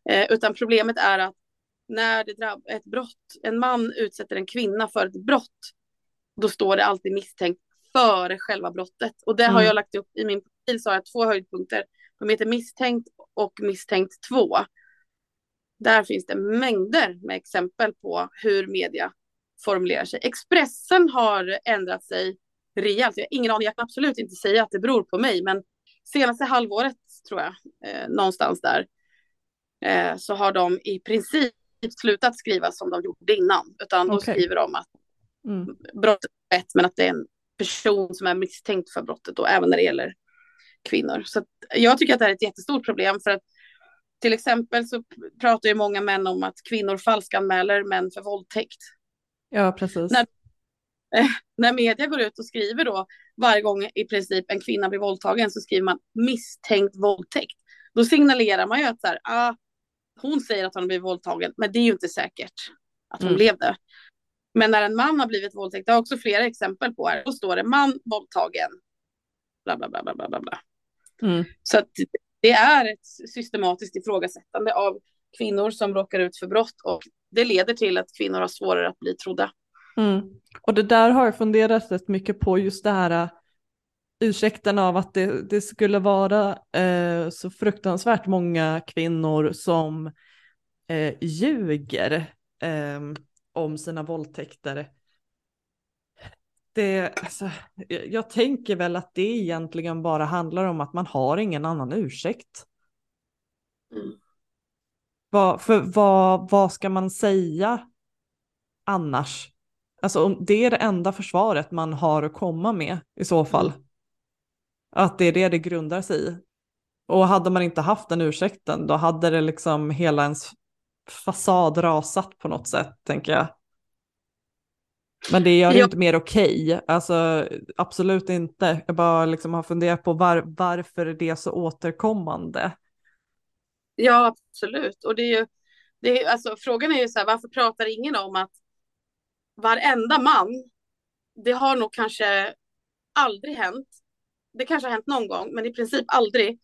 eh, utan problemet är att när det ett brott, en man utsätter en kvinna för ett brott, då står det alltid misstänkt före själva brottet. Och det mm. har jag lagt upp i min profil, så har jag två höjdpunkter. De heter misstänkt och misstänkt två. Där finns det mängder med exempel på hur media formulerar sig. Expressen har ändrat sig rejält. Jag har ingen aning, jag kan absolut inte säga att det beror på mig, men senaste halvåret tror jag, eh, någonstans där, eh, så har de i princip slutat skriva som de gjorde innan, utan då okay. skriver de att mm. brottet är rätt, men att det är en person som är misstänkt för brottet och även när det gäller kvinnor. Så jag tycker att det här är ett jättestort problem för att till exempel så pratar ju många män om att kvinnor falskanmäler män för våldtäkt. Ja, precis. När, eh, när media går ut och skriver då varje gång i princip en kvinna blir våldtagen så skriver man misstänkt våldtäkt. Då signalerar man ju att så här, ah, hon säger att hon blivit våldtagen, men det är ju inte säkert att hon mm. levde. Men när en man har blivit våldtäkt, det har också flera exempel på här, då står det man våldtagen, bla bla bla bla bla bla. Mm. Så att det är ett systematiskt ifrågasättande av kvinnor som råkar ut för brott och det leder till att kvinnor har svårare att bli trodda. Mm. Och det där har jag funderat rätt mycket på, just det här äh, ursäkten av att det, det skulle vara eh, så fruktansvärt många kvinnor som eh, ljuger eh, om sina våldtäkter. Det, alltså, jag tänker väl att det egentligen bara handlar om att man har ingen annan ursäkt. Mm. Vad, för vad, vad ska man säga annars? Alltså det är det enda försvaret man har att komma med i så fall. Mm. Att det är det det grundar sig i. Och hade man inte haft den ursäkten då hade det liksom hela ens fasad rasat på något sätt tänker jag. Men det gör det Ja. inte mer okej, alltså absolut inte. Jag bara liksom har funderat på var, varför är det så återkommande? Ja, absolut. Och det är ju, det är, alltså, frågan är ju så här, varför pratar ingen om att varenda man, det har nog kanske aldrig hänt, det kanske har hänt någon gång, men i princip aldrig,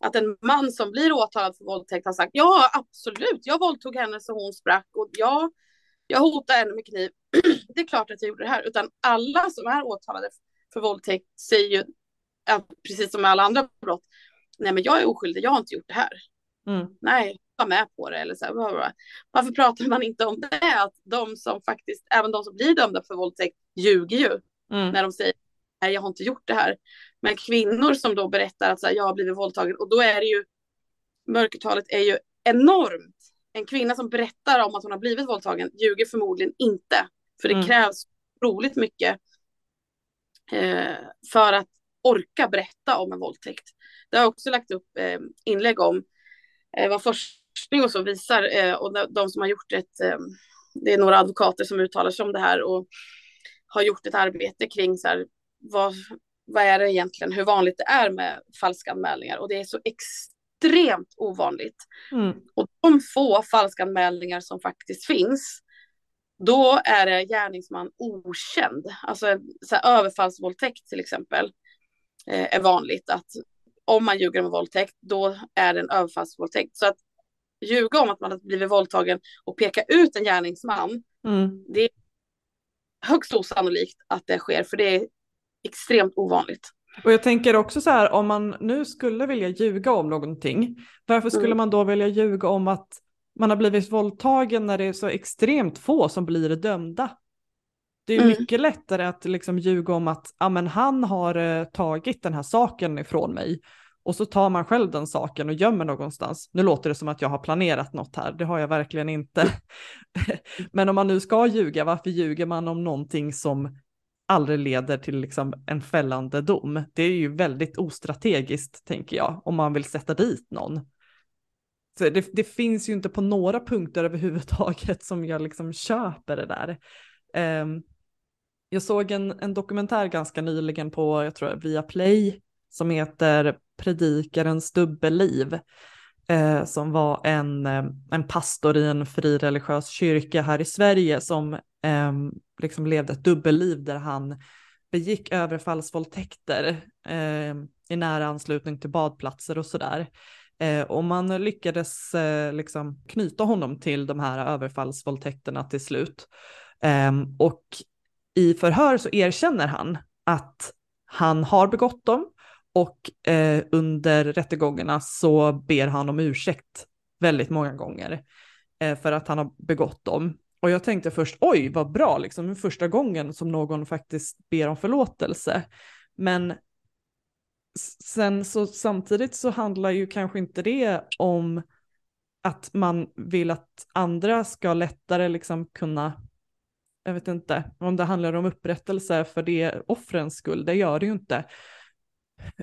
att en man som blir åtalad för våldtäkt har sagt ja, absolut, jag våldtog henne så hon sprack och ja, jag hotade henne med kniv. det är klart att jag gjorde det här, utan alla som är åtalade för våldtäkt säger ju, ja, precis som med alla andra brott, nej men jag är oskyldig, jag har inte gjort det här. Mm. Nej, var med på det eller så här, bla, bla. Varför pratar man inte om det? Att de som faktiskt, även de som blir dömda för våldtäkt ljuger ju Mm. när de säger nej, jag har inte gjort det här. Men kvinnor som då berättar att så här, jag har blivit våldtagen och då är det ju mörkertalet är ju enormt. En kvinna som berättar om att hon har blivit våldtagen ljuger förmodligen inte. För det Mm. krävs roligt mycket eh, för att orka berätta om en våldtäkt. Det har jag också lagt upp eh, inlägg om eh, vad forskning och så visar eh, och de, som har gjort ett, eh, det är några advokater som uttalar sig om det här och har gjort ett arbete kring så här, vad, vad är det egentligen, hur vanligt det är med falska anmälningar och det är så extremt ovanligt. Mm. Och de få falska anmälningar som faktiskt finns, då är det gärningsman okänd. Alltså så här, överfallsvåldtäkt till exempel eh, är vanligt att om man ljuger om våldtäkt, då är det en överfallsvåldtäkt. Så att ljuga om att man har blivit våldtagen och peka ut en gärningsman, Mm. det är högst osannolikt att det sker, för det är extremt ovanligt. Och jag tänker också så här, om man nu skulle vilja ljuga om någonting, varför skulle Mm. man då vilja ljuga om att man har blivit våldtagen när det är så extremt få som blir dömda? Det är Mm. mycket lättare att liksom ljuga om att ja, men han har eh, tagit den här saken ifrån mig och så tar man själv den saken och gömmer någonstans. Nu låter det som att jag har planerat något här, det har jag verkligen inte. men om man nu ska ljuga, varför ljuger man om någonting som aldrig leder till liksom en fällande dom? Det är ju väldigt ostrategiskt, tänker jag, om man vill sätta dit någon. Så det, det finns ju inte på några punkter överhuvudtaget som jag liksom köper det där. Um, jag såg en, en dokumentär ganska nyligen på, jag tror Viaplay, som heter Predikarens dubbelliv. Eh, som var en, eh, en pastor i en frireligiös kyrka här i Sverige som eh, liksom levde ett dubbelliv där han begick överfallsvåldtäkter eh, i nära anslutning till badplatser och sådär. Eh, och man lyckades eh, liksom knyta honom till de här överfallsvåldtäkterna till slut. Eh, och i förhör så erkänner han att han har begått dem och eh, under rättegångarna så ber han om ursäkt väldigt många gånger eh, för att han har begått dem. Och jag tänkte först, oj vad bra, liksom första gången som någon faktiskt ber om förlåtelse. Men sen så samtidigt så handlar ju kanske inte det om att man vill att andra ska lättare liksom kunna jag vet inte om det handlar om upprättelse för det offrens skull, det gör det ju inte.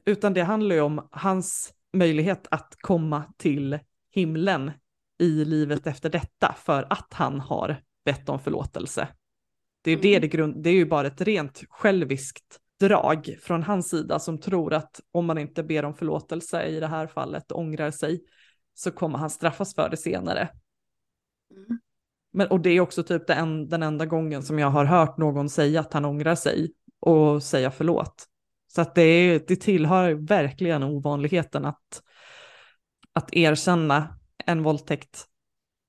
Utan det handlar ju om hans möjlighet att komma till himlen i livet efter detta för att han har bett om förlåtelse. Det är, det, Mm. det, grund, det är ju bara ett rent själviskt drag från hans sida som tror att om man inte ber om förlåtelse i det här fallet och ångrar sig så kommer han straffas för det senare. Mm. Men, och det är också typ den, den enda gången som jag har hört någon säga att han ångrar sig och säga förlåt. Så att det, är, det tillhör verkligen ovanligheten att, att erkänna en våldtäkt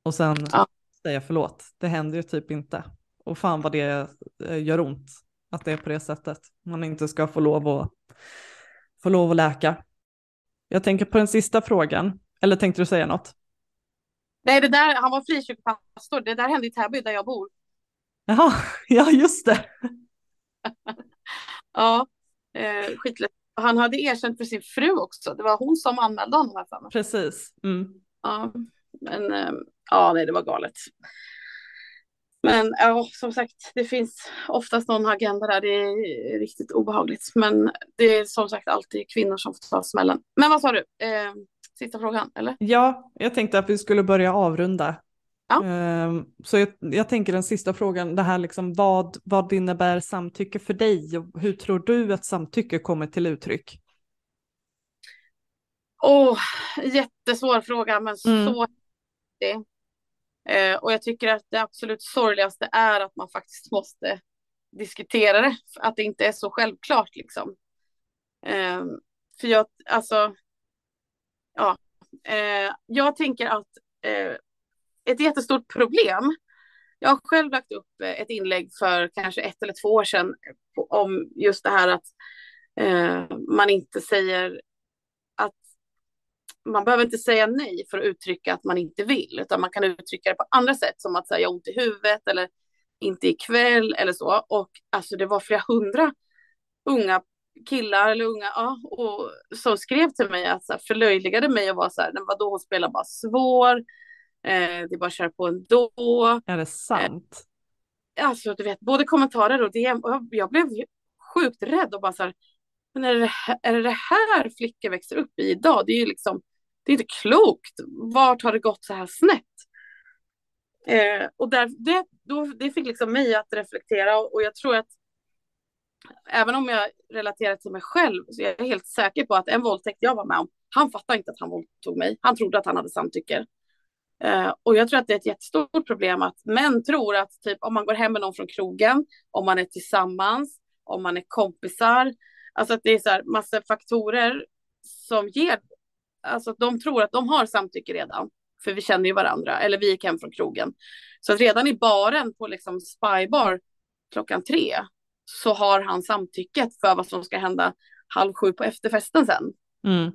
och sen Ja. säga förlåt. Det händer ju typ inte. Och fan vad det eh, gör ont att det är på det sättet. Man inte ska få lov att, få lov att läka. Jag tänker på den sista frågan. Eller tänkte du säga något? Nej, det där, han var frikyrkopastor. Det där hände i Täby där jag bor. Jaha, ja just det. Ja, eh, skitlätt. Han hade erkänt för sin fru också. Det var hon som anmälde honom här för mig. Precis. Mm. Ja, men eh, ja, nej, det var galet. Men ja, som sagt, det finns oftast någon agenda där. Det är riktigt obehagligt. Men det är som sagt alltid kvinnor som får ta smällen. Men vad sa du? Eh, sista frågan, eller? Ja, jag tänkte att vi skulle börja avrunda. Ja. Ehm, så jag, jag tänker den sista frågan, det här liksom vad, vad innebär samtycke för dig och hur tror du att samtycke kommer till uttryck? Åh, oh, jättesvår fråga, men Mm. så viktig. Eh, och jag tycker att det absolut sorgligaste är att man faktiskt måste diskutera det, att det inte är så självklart liksom. Eh, för jag, alltså, ja, eh, jag tänker att eh, ett jättestort problem, jag har själv lagt upp eh, ett inlägg för kanske ett eller två år sedan om just det här att eh, man inte säger att man behöver inte säga nej för att uttrycka att man inte vill, utan man kan uttrycka det på andra sätt, som att säga ont i huvudet eller inte ikväll eller så. Och alltså det var flera hundra unga killar eller unga, ja, och som skrev till mig att så här, förlöjligade mig och var så här, vadå, hon spelar bara svår, eh, det är bara att köra på ändå. Är det sant? Alltså du vet, både kommentarer och DM, och jag, jag blev sjukt rädd och bara så här, men är det, här- är det det här flickor växer upp i idag? Det är ju liksom, det är inte klokt. Vart har det gått så här snett? Eh, och där, det, då, det fick liksom mig att reflektera och, och jag tror att även om jag relaterar till mig själv så är jag helt säker på att en våldtäkt jag var med om, han fattade inte att han våldtog mig. Han trodde att han hade samtycke. Eh, och jag tror att det är ett jättestort problem att män tror att typ om man går hem med någon från krogen, om man är tillsammans, om man är kompisar, alltså att det är så här massa faktorer som ger, alltså att de tror att de har samtycke redan, för vi känner ju varandra, eller vi gick hem från krogen. Så att redan i baren på liksom spybar klockan tre så har han samtycket för vad som ska hända halv sju på efterfesten sen. Mm.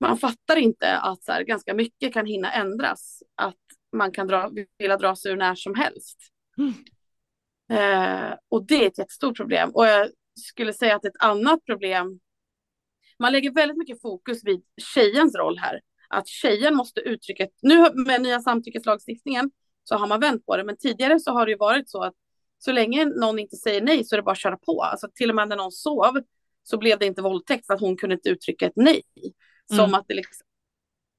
Man fattar inte att så här, ganska mycket kan hinna ändras. Att man kan dra, vilja dra sig ur när som helst. Mm. Eh, och det är ett jättestort problem. Och jag skulle säga att ett annat problem, man lägger väldigt mycket fokus vid tjejens roll här. Att tjejen måste uttrycka, nu med nya samtyckeslagstiftningen så har man vänt på det, men tidigare så har det varit så att så länge någon inte säger nej så är det bara att köra på. Alltså till och med när någon sov så blev det inte våldtäkt för att hon kunde inte uttrycka ett nej. Som Mm. att det liksom,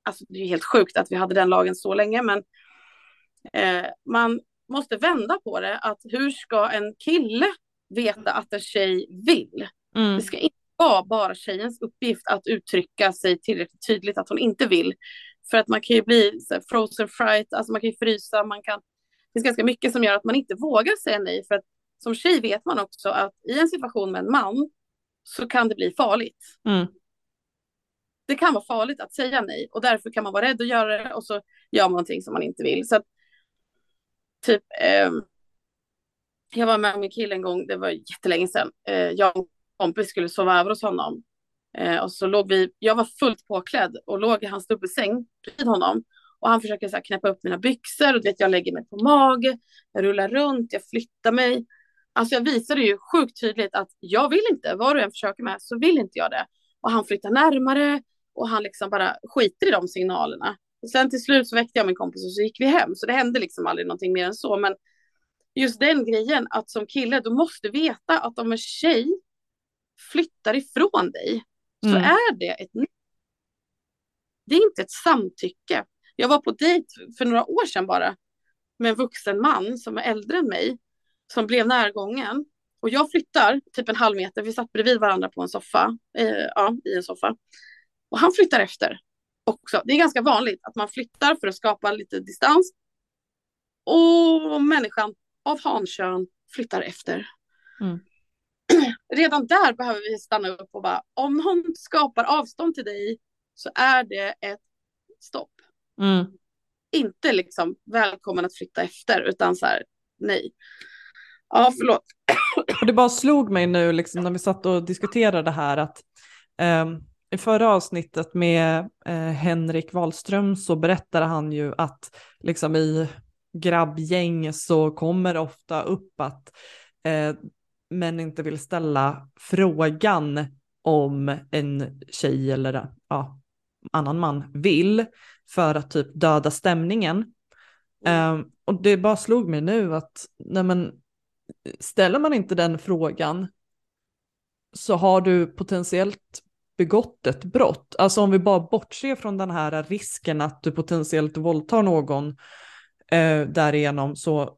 alltså det är helt sjukt att vi hade den lagen så länge, men eh, man måste vända på det. Att hur ska en kille veta att en tjej vill? Mm. Det ska inte vara bara tjejens uppgift att uttrycka sig tillräckligt tydligt att hon inte vill. För att man kan ju bli så här, frozen fright, alltså man kan ju frysa, man kan... Det finns ganska mycket som gör att man inte vågar säga nej. För att som tjej vet man också att i en situation med en man så kan det bli farligt. Mm. Det kan vara farligt att säga nej och därför kan man vara rädd att göra det och så gör man någonting som man inte vill. Så att, typ, eh, jag var med min kille en gång, det var jättelänge sedan. Eh, jag och en kompis skulle sova över hos honom. Eh, och så låg vi, jag var fullt påklädd och låg i hans dubbelsäng vid honom. Och han försöker så här knäppa upp mina byxor och vet, jag lägger mig på mage, jag rullar runt, jag flyttar mig. Alltså jag visade ju sjukt tydligt att jag vill inte, vad du än försöker med så vill inte jag det. Och han flyttar närmare och han liksom bara skiter i de signalerna. Och sen till slut så väckte jag min kompis och så gick vi hem. Så det hände liksom aldrig någonting mer än så. Men just den grejen att som kille du måste veta att om en tjej flyttar ifrån dig så Mm. är det ett. Det är inte ett samtycke. Jag var på dejt för några år sedan bara med en vuxen man som är äldre än mig som blev närgången. Och jag flyttar typ en halv meter, vi satt bredvid varandra på en soffa, eh, ja, i en soffa. Och han flyttar efter också. Det är ganska vanligt att man flyttar för att skapa lite distans. Och människan av hankön flyttar efter. Mm. Redan där behöver vi stanna upp och bara, om någon skapar avstånd till dig så är det ett stopp. Mm. Inte liksom välkommen att flytta efter, utan så här, nej. Ja, förlåt. Och det bara slog mig nu liksom, när vi satt och diskuterade det här att ehm, i förra avsnittet med eh, Henrik Wahlström så berättade han ju att liksom i grabbgäng så kommer det ofta upp att eh, män inte vill ställa frågan om en tjej eller ja, annan man vill för att typ döda stämningen. Ehm, och det bara slog mig nu att nej men, ställer man inte den frågan så har du potentiellt begått ett brott. Alltså om vi bara bortser från den här risken att du potentiellt våldtar någon Eh, därigenom så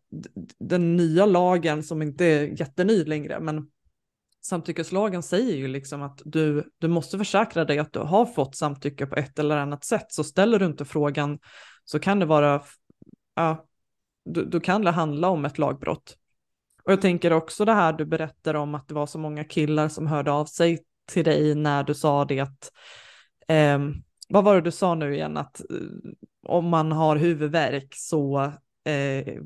den nya lagen som inte är jätteny längre, men samtyckeslagen säger ju liksom att du, du måste försäkra dig att du har fått samtycke på ett eller annat sätt. Så ställer du inte frågan så kan det vara, ja, då, då kan det handla om ett lagbrott. Och jag tänker också det här du berättar om att det var så många killar som hörde av sig till dig när du sa det att, eh, vad var det du sa nu igen, att eh, om man har huvudvärk så eh,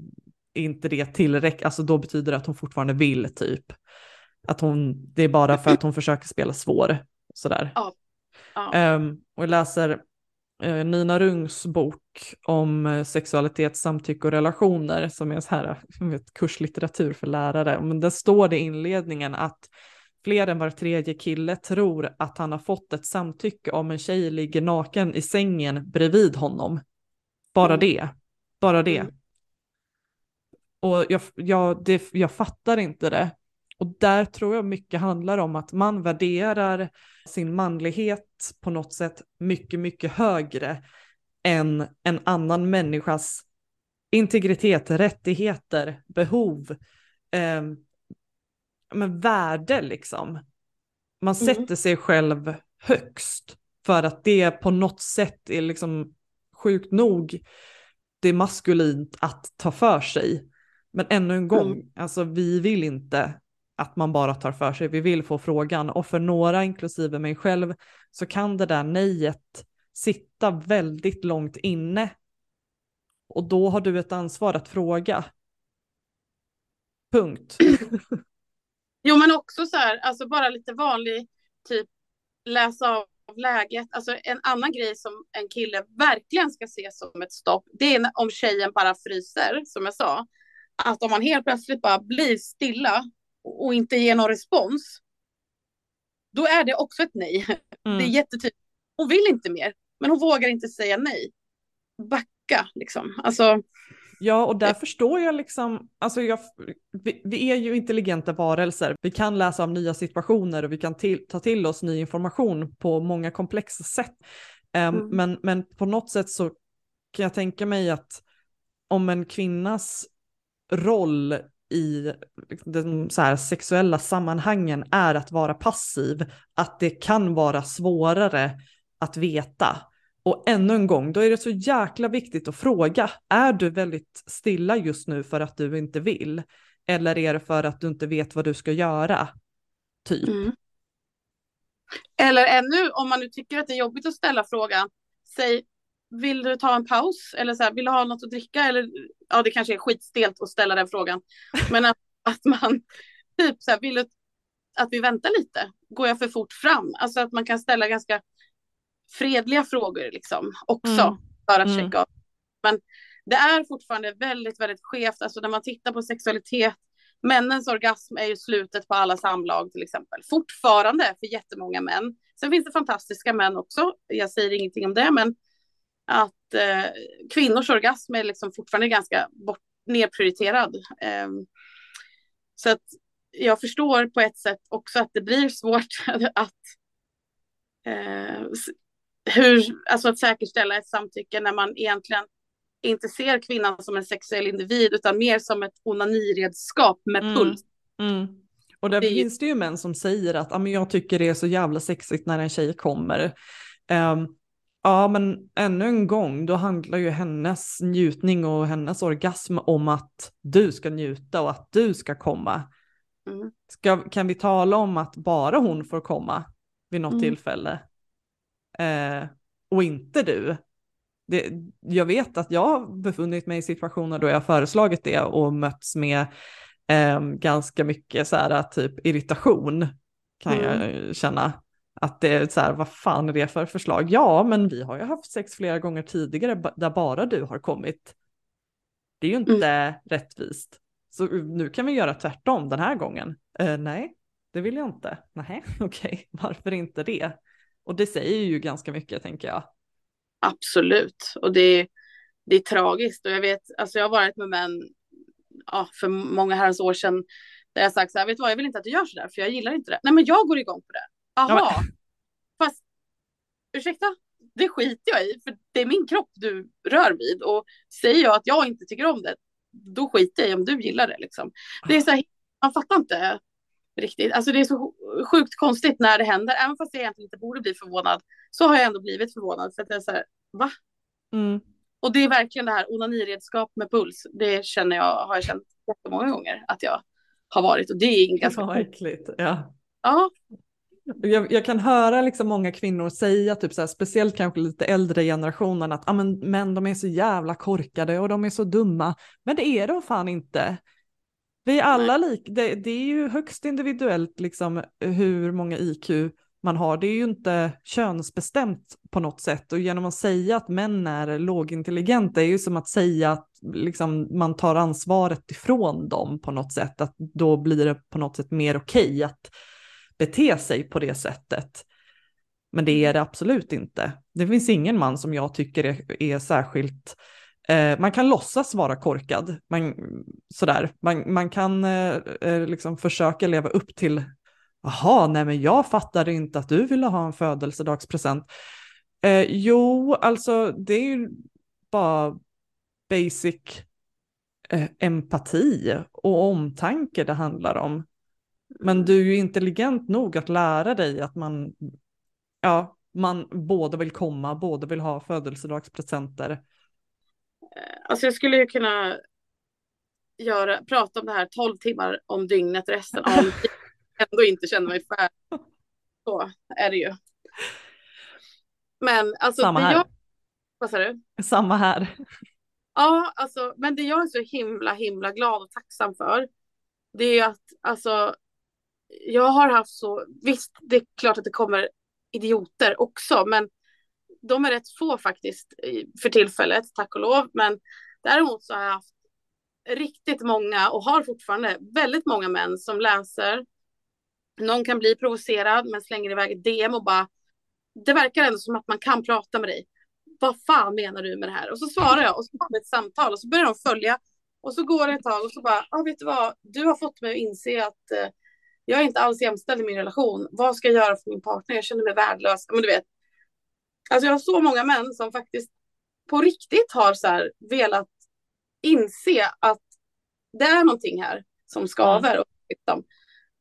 inte det tillräckligt, alltså då betyder det att hon fortfarande vill typ. Att hon, det är bara för att hon försöker spela svår, sådär. Ja. Ja. Um, och jag läser uh, Nina Rungs bok om uh, sexualitet, samtycke och relationer som är så här, vet, kurslitteratur för lärare. Men där står det i inledningen att fler än var tredje kille tror att han har fått ett samtycke om en tjej ligger naken i sängen bredvid honom. Bara mm. det. Bara det. Mm. Och jag, jag, det, jag fattar inte det. Och där tror jag mycket handlar om att man värderar sin manlighet på något sätt mycket, mycket högre än en annan människas integritet, rättigheter, behov, eh, men värde liksom. Man mm. sätter sig själv högst för att det på något sätt är liksom sjukt nog det är maskulint att ta för sig. Men ännu en gång, mm. alltså vi vill inte att man bara tar för sig, vi vill få frågan och för några, inklusive mig själv, så kan det där nejet sitta väldigt långt inne. Och då har du ett ansvar att fråga. Punkt. jo men också så här, alltså bara lite vanlig typ läsa av läget. Alltså en annan grej som en kille verkligen ska se som ett stopp, det är om tjejen bara fryser, som jag sa. Att om man helt plötsligt bara blir stilla och inte ger någon respons, då är det också ett nej. Mm. Det är jättetydligt. Hon vill inte mer, men hon vågar inte säga nej. Backa liksom. Alltså, Ja, och där förstår jag liksom, alltså jag, vi, vi, är ju intelligenta varelser. Vi kan läsa av nya situationer och vi kan till, ta till oss ny information på många komplexa sätt. Um, mm. men, men på något sätt så kan jag tänka mig att om en kvinnas roll i de så här sexuella sammanhangen är att vara passiv, att det kan vara svårare att veta. Och ännu en gång, då är det så jäkla viktigt att fråga, är du väldigt stilla just nu för att du inte vill? Eller är det för att du inte vet vad du ska göra? Typ. Mm. Eller ännu, om man nu tycker att det är jobbigt att ställa frågan, säg, vill du ta en paus? Eller så här, vill du ha något att dricka? Eller, ja, det kanske är skitstelt att ställa den frågan. Men att, att man, typ så här, vill du att vi väntar lite? Går jag för fort fram? Alltså att man kan ställa ganska fredliga frågor liksom också mm. för att mm. checka av. Men det är fortfarande väldigt, väldigt skevt. Alltså när man tittar på sexualitet, männens orgasm är ju slutet på alla samlag till exempel. Fortfarande för jättemånga män. Sen finns det fantastiska män också. Jag säger ingenting om det, men att eh, kvinnors orgasm är liksom fortfarande ganska bort, nedprioriterad. Eh, så att jag förstår på ett sätt också att det blir svårt att eh, hur, alltså att säkerställa ett samtycke när man egentligen inte ser kvinnan som en sexuell individ utan mer som ett onaniredskap med mm. puls. Mm. Och där det finns det ju män som säger att ah, jag tycker det är så jävla sexigt när en tjej kommer. Um, ja men ännu en gång, då handlar ju hennes njutning och hennes orgasm om att du ska njuta och att du ska komma. Mm. Ska, kan vi tala om att bara hon får komma vid något mm. tillfälle? Eh, och inte du. Det, jag vet att jag har befunnit mig i situationer då jag har föreslagit det och mötts med eh, ganska mycket så här typ irritation kan mm. jag känna. Att det är så här, vad fan är det för förslag? Ja, men vi har ju haft sex flera gånger tidigare där bara du har kommit. Det är ju inte mm. rättvist. Så nu kan vi göra tvärtom den här gången. Eh, nej, det vill jag inte. Nej, okej, okay. varför inte det? Och det säger ju ganska mycket tänker jag. Absolut, och det, det är tragiskt. Och jag vet, alltså jag har varit med män ja, för många herrans år sedan där jag sagt så här, vet du vad, jag vill inte att du gör så där, för jag gillar inte det. Nej, men jag går igång på det. Jaha, ja, men... fast ursäkta, det skiter jag i, för det är min kropp du rör vid. Och säger jag att jag inte tycker om det, då skiter jag i om du gillar det. Liksom. Det är så här, man fattar inte riktigt. Alltså det är så sjukt konstigt när det händer. Även fast jag egentligen inte borde bli förvånad så har jag ändå blivit förvånad. För att det är så här, va? Mm. Och det är verkligen det här onaniredskap med puls. Det känner jag, har jag känt jättemånga gånger att jag har varit. Och det är ganska Vad äckligt. Ja. Ja, Jag, jag kan höra liksom många kvinnor säga, typ så här, speciellt kanske lite äldre generationen, att ah, men, män de är så jävla korkade och de är så dumma. Men det är de fan inte. Vi är alla lik, det, det är ju högst individuellt liksom hur många IQ man har. Det är ju inte könsbestämt på något sätt och genom att säga att män är lågintelligenta är ju som att säga att liksom, man tar ansvaret ifrån dem på något sätt, att då blir det på något sätt mer okej okay att bete sig på det sättet. Men det är det absolut inte. Det finns ingen man som jag tycker är, är särskilt eh, man kan låtsas vara korkad, man, sådär. Man, man kan eh, eh liksom försöka leva upp till, jaha, nej men jag fattade inte att du ville ha en födelsedagspresent. Eh, jo, alltså det är ju bara basic eh, empati och omtanke det handlar om. Men du är ju intelligent nog att lära dig att man, ja, man både vill komma, både vill ha födelsedagspresenter. Alltså jag skulle ju kunna göra, prata om det här 12 timmar om dygnet resten av ändå inte känner mig färdig. Så är det ju. Men alltså. Samma här. Jag, vad sa du? Samma här. Ja, alltså, men det jag är så himla, himla glad och tacksam för, det är att alltså, jag har haft så, visst, det är klart att det kommer idioter också, men de är rätt få faktiskt för tillfället, tack och lov. Men däremot så har jag haft riktigt många och har fortfarande väldigt många män som läser. Någon kan bli provocerad men slänger iväg ett DM och bara, det verkar ändå som att man kan prata med dig. Vad fan menar du med det här? Och så svarar jag och så har vi ett samtal och så börjar de följa och så går det ett tag och så bara, ah, vet du vad, du har fått mig att inse att eh, jag är inte alls jämställd i min relation. Vad ska jag göra för min partner? Jag känner mig värdelös. Men du vet, alltså jag har så många män som faktiskt på riktigt har så här velat inse att det är någonting här som skaver och liksom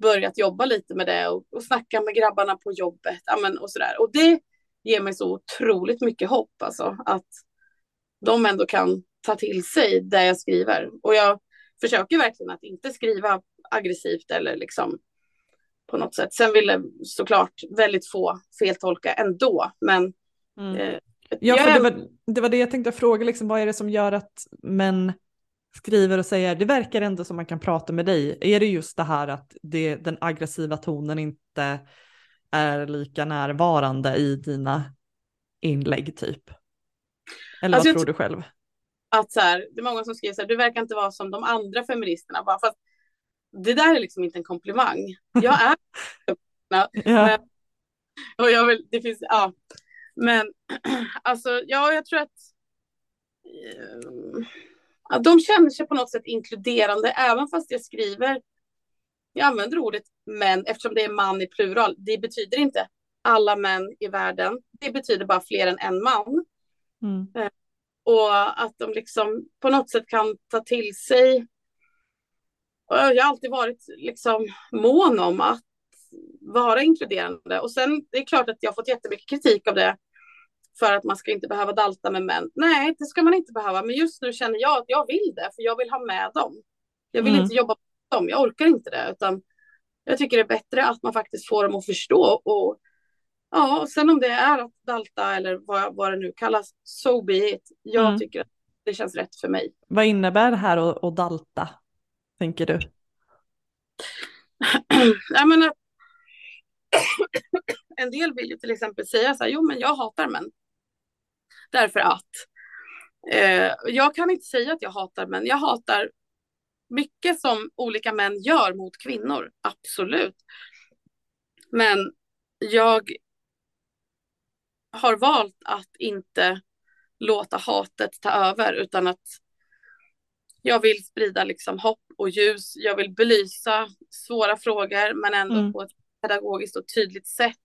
börjat jobba lite med det och, och snacka med grabbarna på jobbet amen, och sådär. Och det ger mig så otroligt mycket hopp alltså att de ändå kan ta till sig det jag skriver. Och jag försöker verkligen att inte skriva aggressivt eller liksom på något sätt. Sen ville såklart väldigt få feltolka ändå, men mm. eh, Ja, för det var, det var det jag tänkte fråga, liksom, vad är det som gör att män skriver och säger det verkar ändå som man kan prata med dig. Är det just det här att det, den aggressiva tonen inte är lika närvarande i dina inlägg typ? Eller alltså, vad tror du själv? Att så här, det är många som skriver så här, du verkar inte vara som de andra feministerna. Bara för att det där är liksom inte en komplimang. Jag är ja. Och jag vill, det finns, ja. Men alltså, ja, jag tror att ja, de känner sig på något sätt inkluderande, även fast jag skriver, jag använder ordet män eftersom det är man i plural. Det betyder inte alla män i världen. Det betyder bara fler än en man. Mm. Eh, och att de liksom på något sätt kan ta till sig jag har alltid varit liksom mån om att vara inkluderande. Och sen det är klart att jag har fått jättemycket kritik av det för att man ska inte behöva dalta med män. Nej, det ska man inte behöva. Men just nu känner jag att jag vill det, för jag vill ha med dem. Jag vill mm. inte jobba med dem, jag orkar inte det. Utan jag tycker det är bättre att man faktiskt får dem att förstå. Och ja, och sen om det är att dalta eller vad, vad det nu kallas, so be it. Jag mm. tycker att det känns rätt för mig. Vad innebär det här att, att dalta? tänker du? Jag menar, en del vill ju till exempel säga så här, jo men jag hatar män. Därför att eh, jag kan inte säga att jag hatar män. Jag hatar mycket som olika män gör mot kvinnor, absolut. Men jag har valt att inte låta hatet ta över utan att jag vill sprida liksom hopp och ljus. Jag vill belysa svåra frågor men ändå mm. på ett pedagogiskt och tydligt sätt.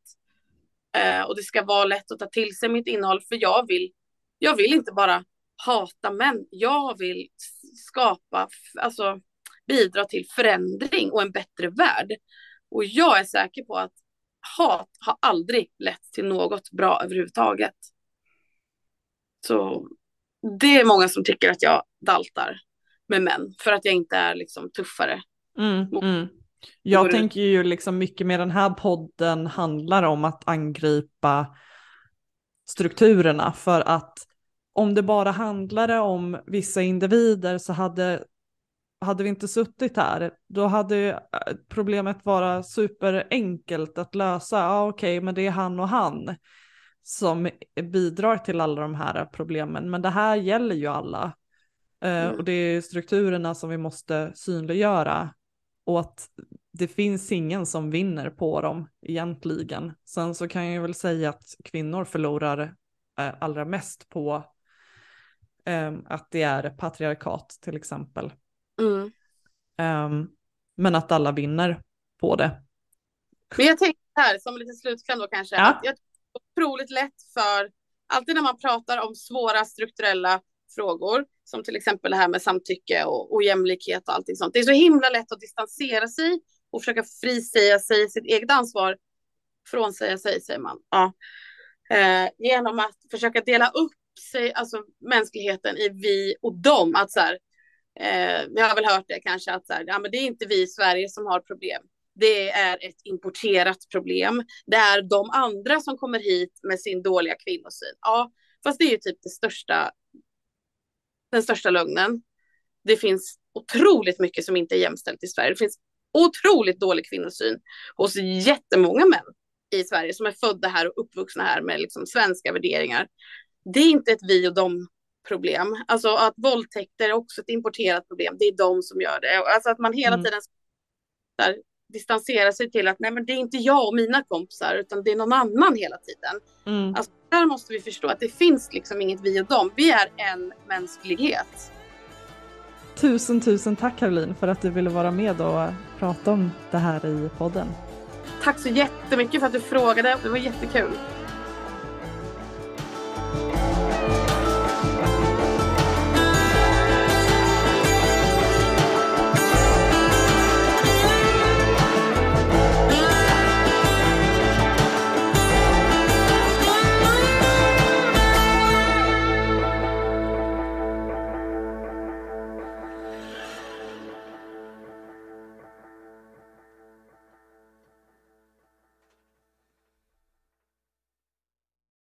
Eh, och det ska vara lätt att ta till sig mitt innehåll för jag vill, jag vill inte bara hata män. Jag vill skapa, alltså bidra till förändring och en bättre värld. Och jag är säker på att hat har aldrig lett till något bra överhuvudtaget. Så det är många som tycker att jag daltar med män för att jag inte är liksom tuffare. Mm, mm. Jag tänker ju liksom mycket med den här podden handlar om att angripa strukturerna för att om det bara handlade om vissa individer så hade, hade vi inte suttit här. Då hade äh, problemet varit superenkelt att lösa. Ja okej, okay, men det är han och han som bidrar till alla de här problemen. Men det här gäller ju alla. Eh, mm. Och det är strukturerna som vi måste synliggöra. Och att det finns ingen som vinner på dem egentligen. Sen så kan jag väl säga att kvinnor förlorar eh, allra mest på eh, att det är patriarkat till exempel. Mm. Um, men att alla vinner på det. Men jag tänker här som lite slutkläm då kanske, ja. att jag otroligt lätt för, alltid när man pratar om svåra strukturella frågor, som till exempel det här med samtycke och ojämlikhet och allting sånt. Det är så himla lätt att distansera sig och försöka frisäga sig sitt eget ansvar, frånsäga sig, säger man. Ja. Eh, genom att försöka dela upp sig, alltså mänskligheten i vi och dem. Att så här, eh, vi har väl hört det kanske, att så här, ja, men det är inte vi i Sverige som har problem det är ett importerat problem. Det är de andra som kommer hit med sin dåliga kvinnosyn. Ja, fast det är ju typ det största, den största lögnen. Det finns otroligt mycket som inte är jämställt i Sverige. Det finns otroligt dålig kvinnosyn hos jättemånga män i Sverige som är födda här och uppvuxna här med liksom svenska värderingar. Det är inte ett vi och dem problem. Alltså att våldtäkter är också ett importerat problem. Det är de som gör det. Alltså att man hela mm. tiden där, distansera sig till att nej men det är inte jag och mina kompisar utan det är någon annan hela tiden. Mm. Alltså, där måste vi förstå att det finns liksom inget vi och dem. Vi är en mänsklighet. Tusen tusen tack Caroline för att du ville vara med och prata om det här i podden. Tack så jättemycket för att du frågade. Det var jättekul.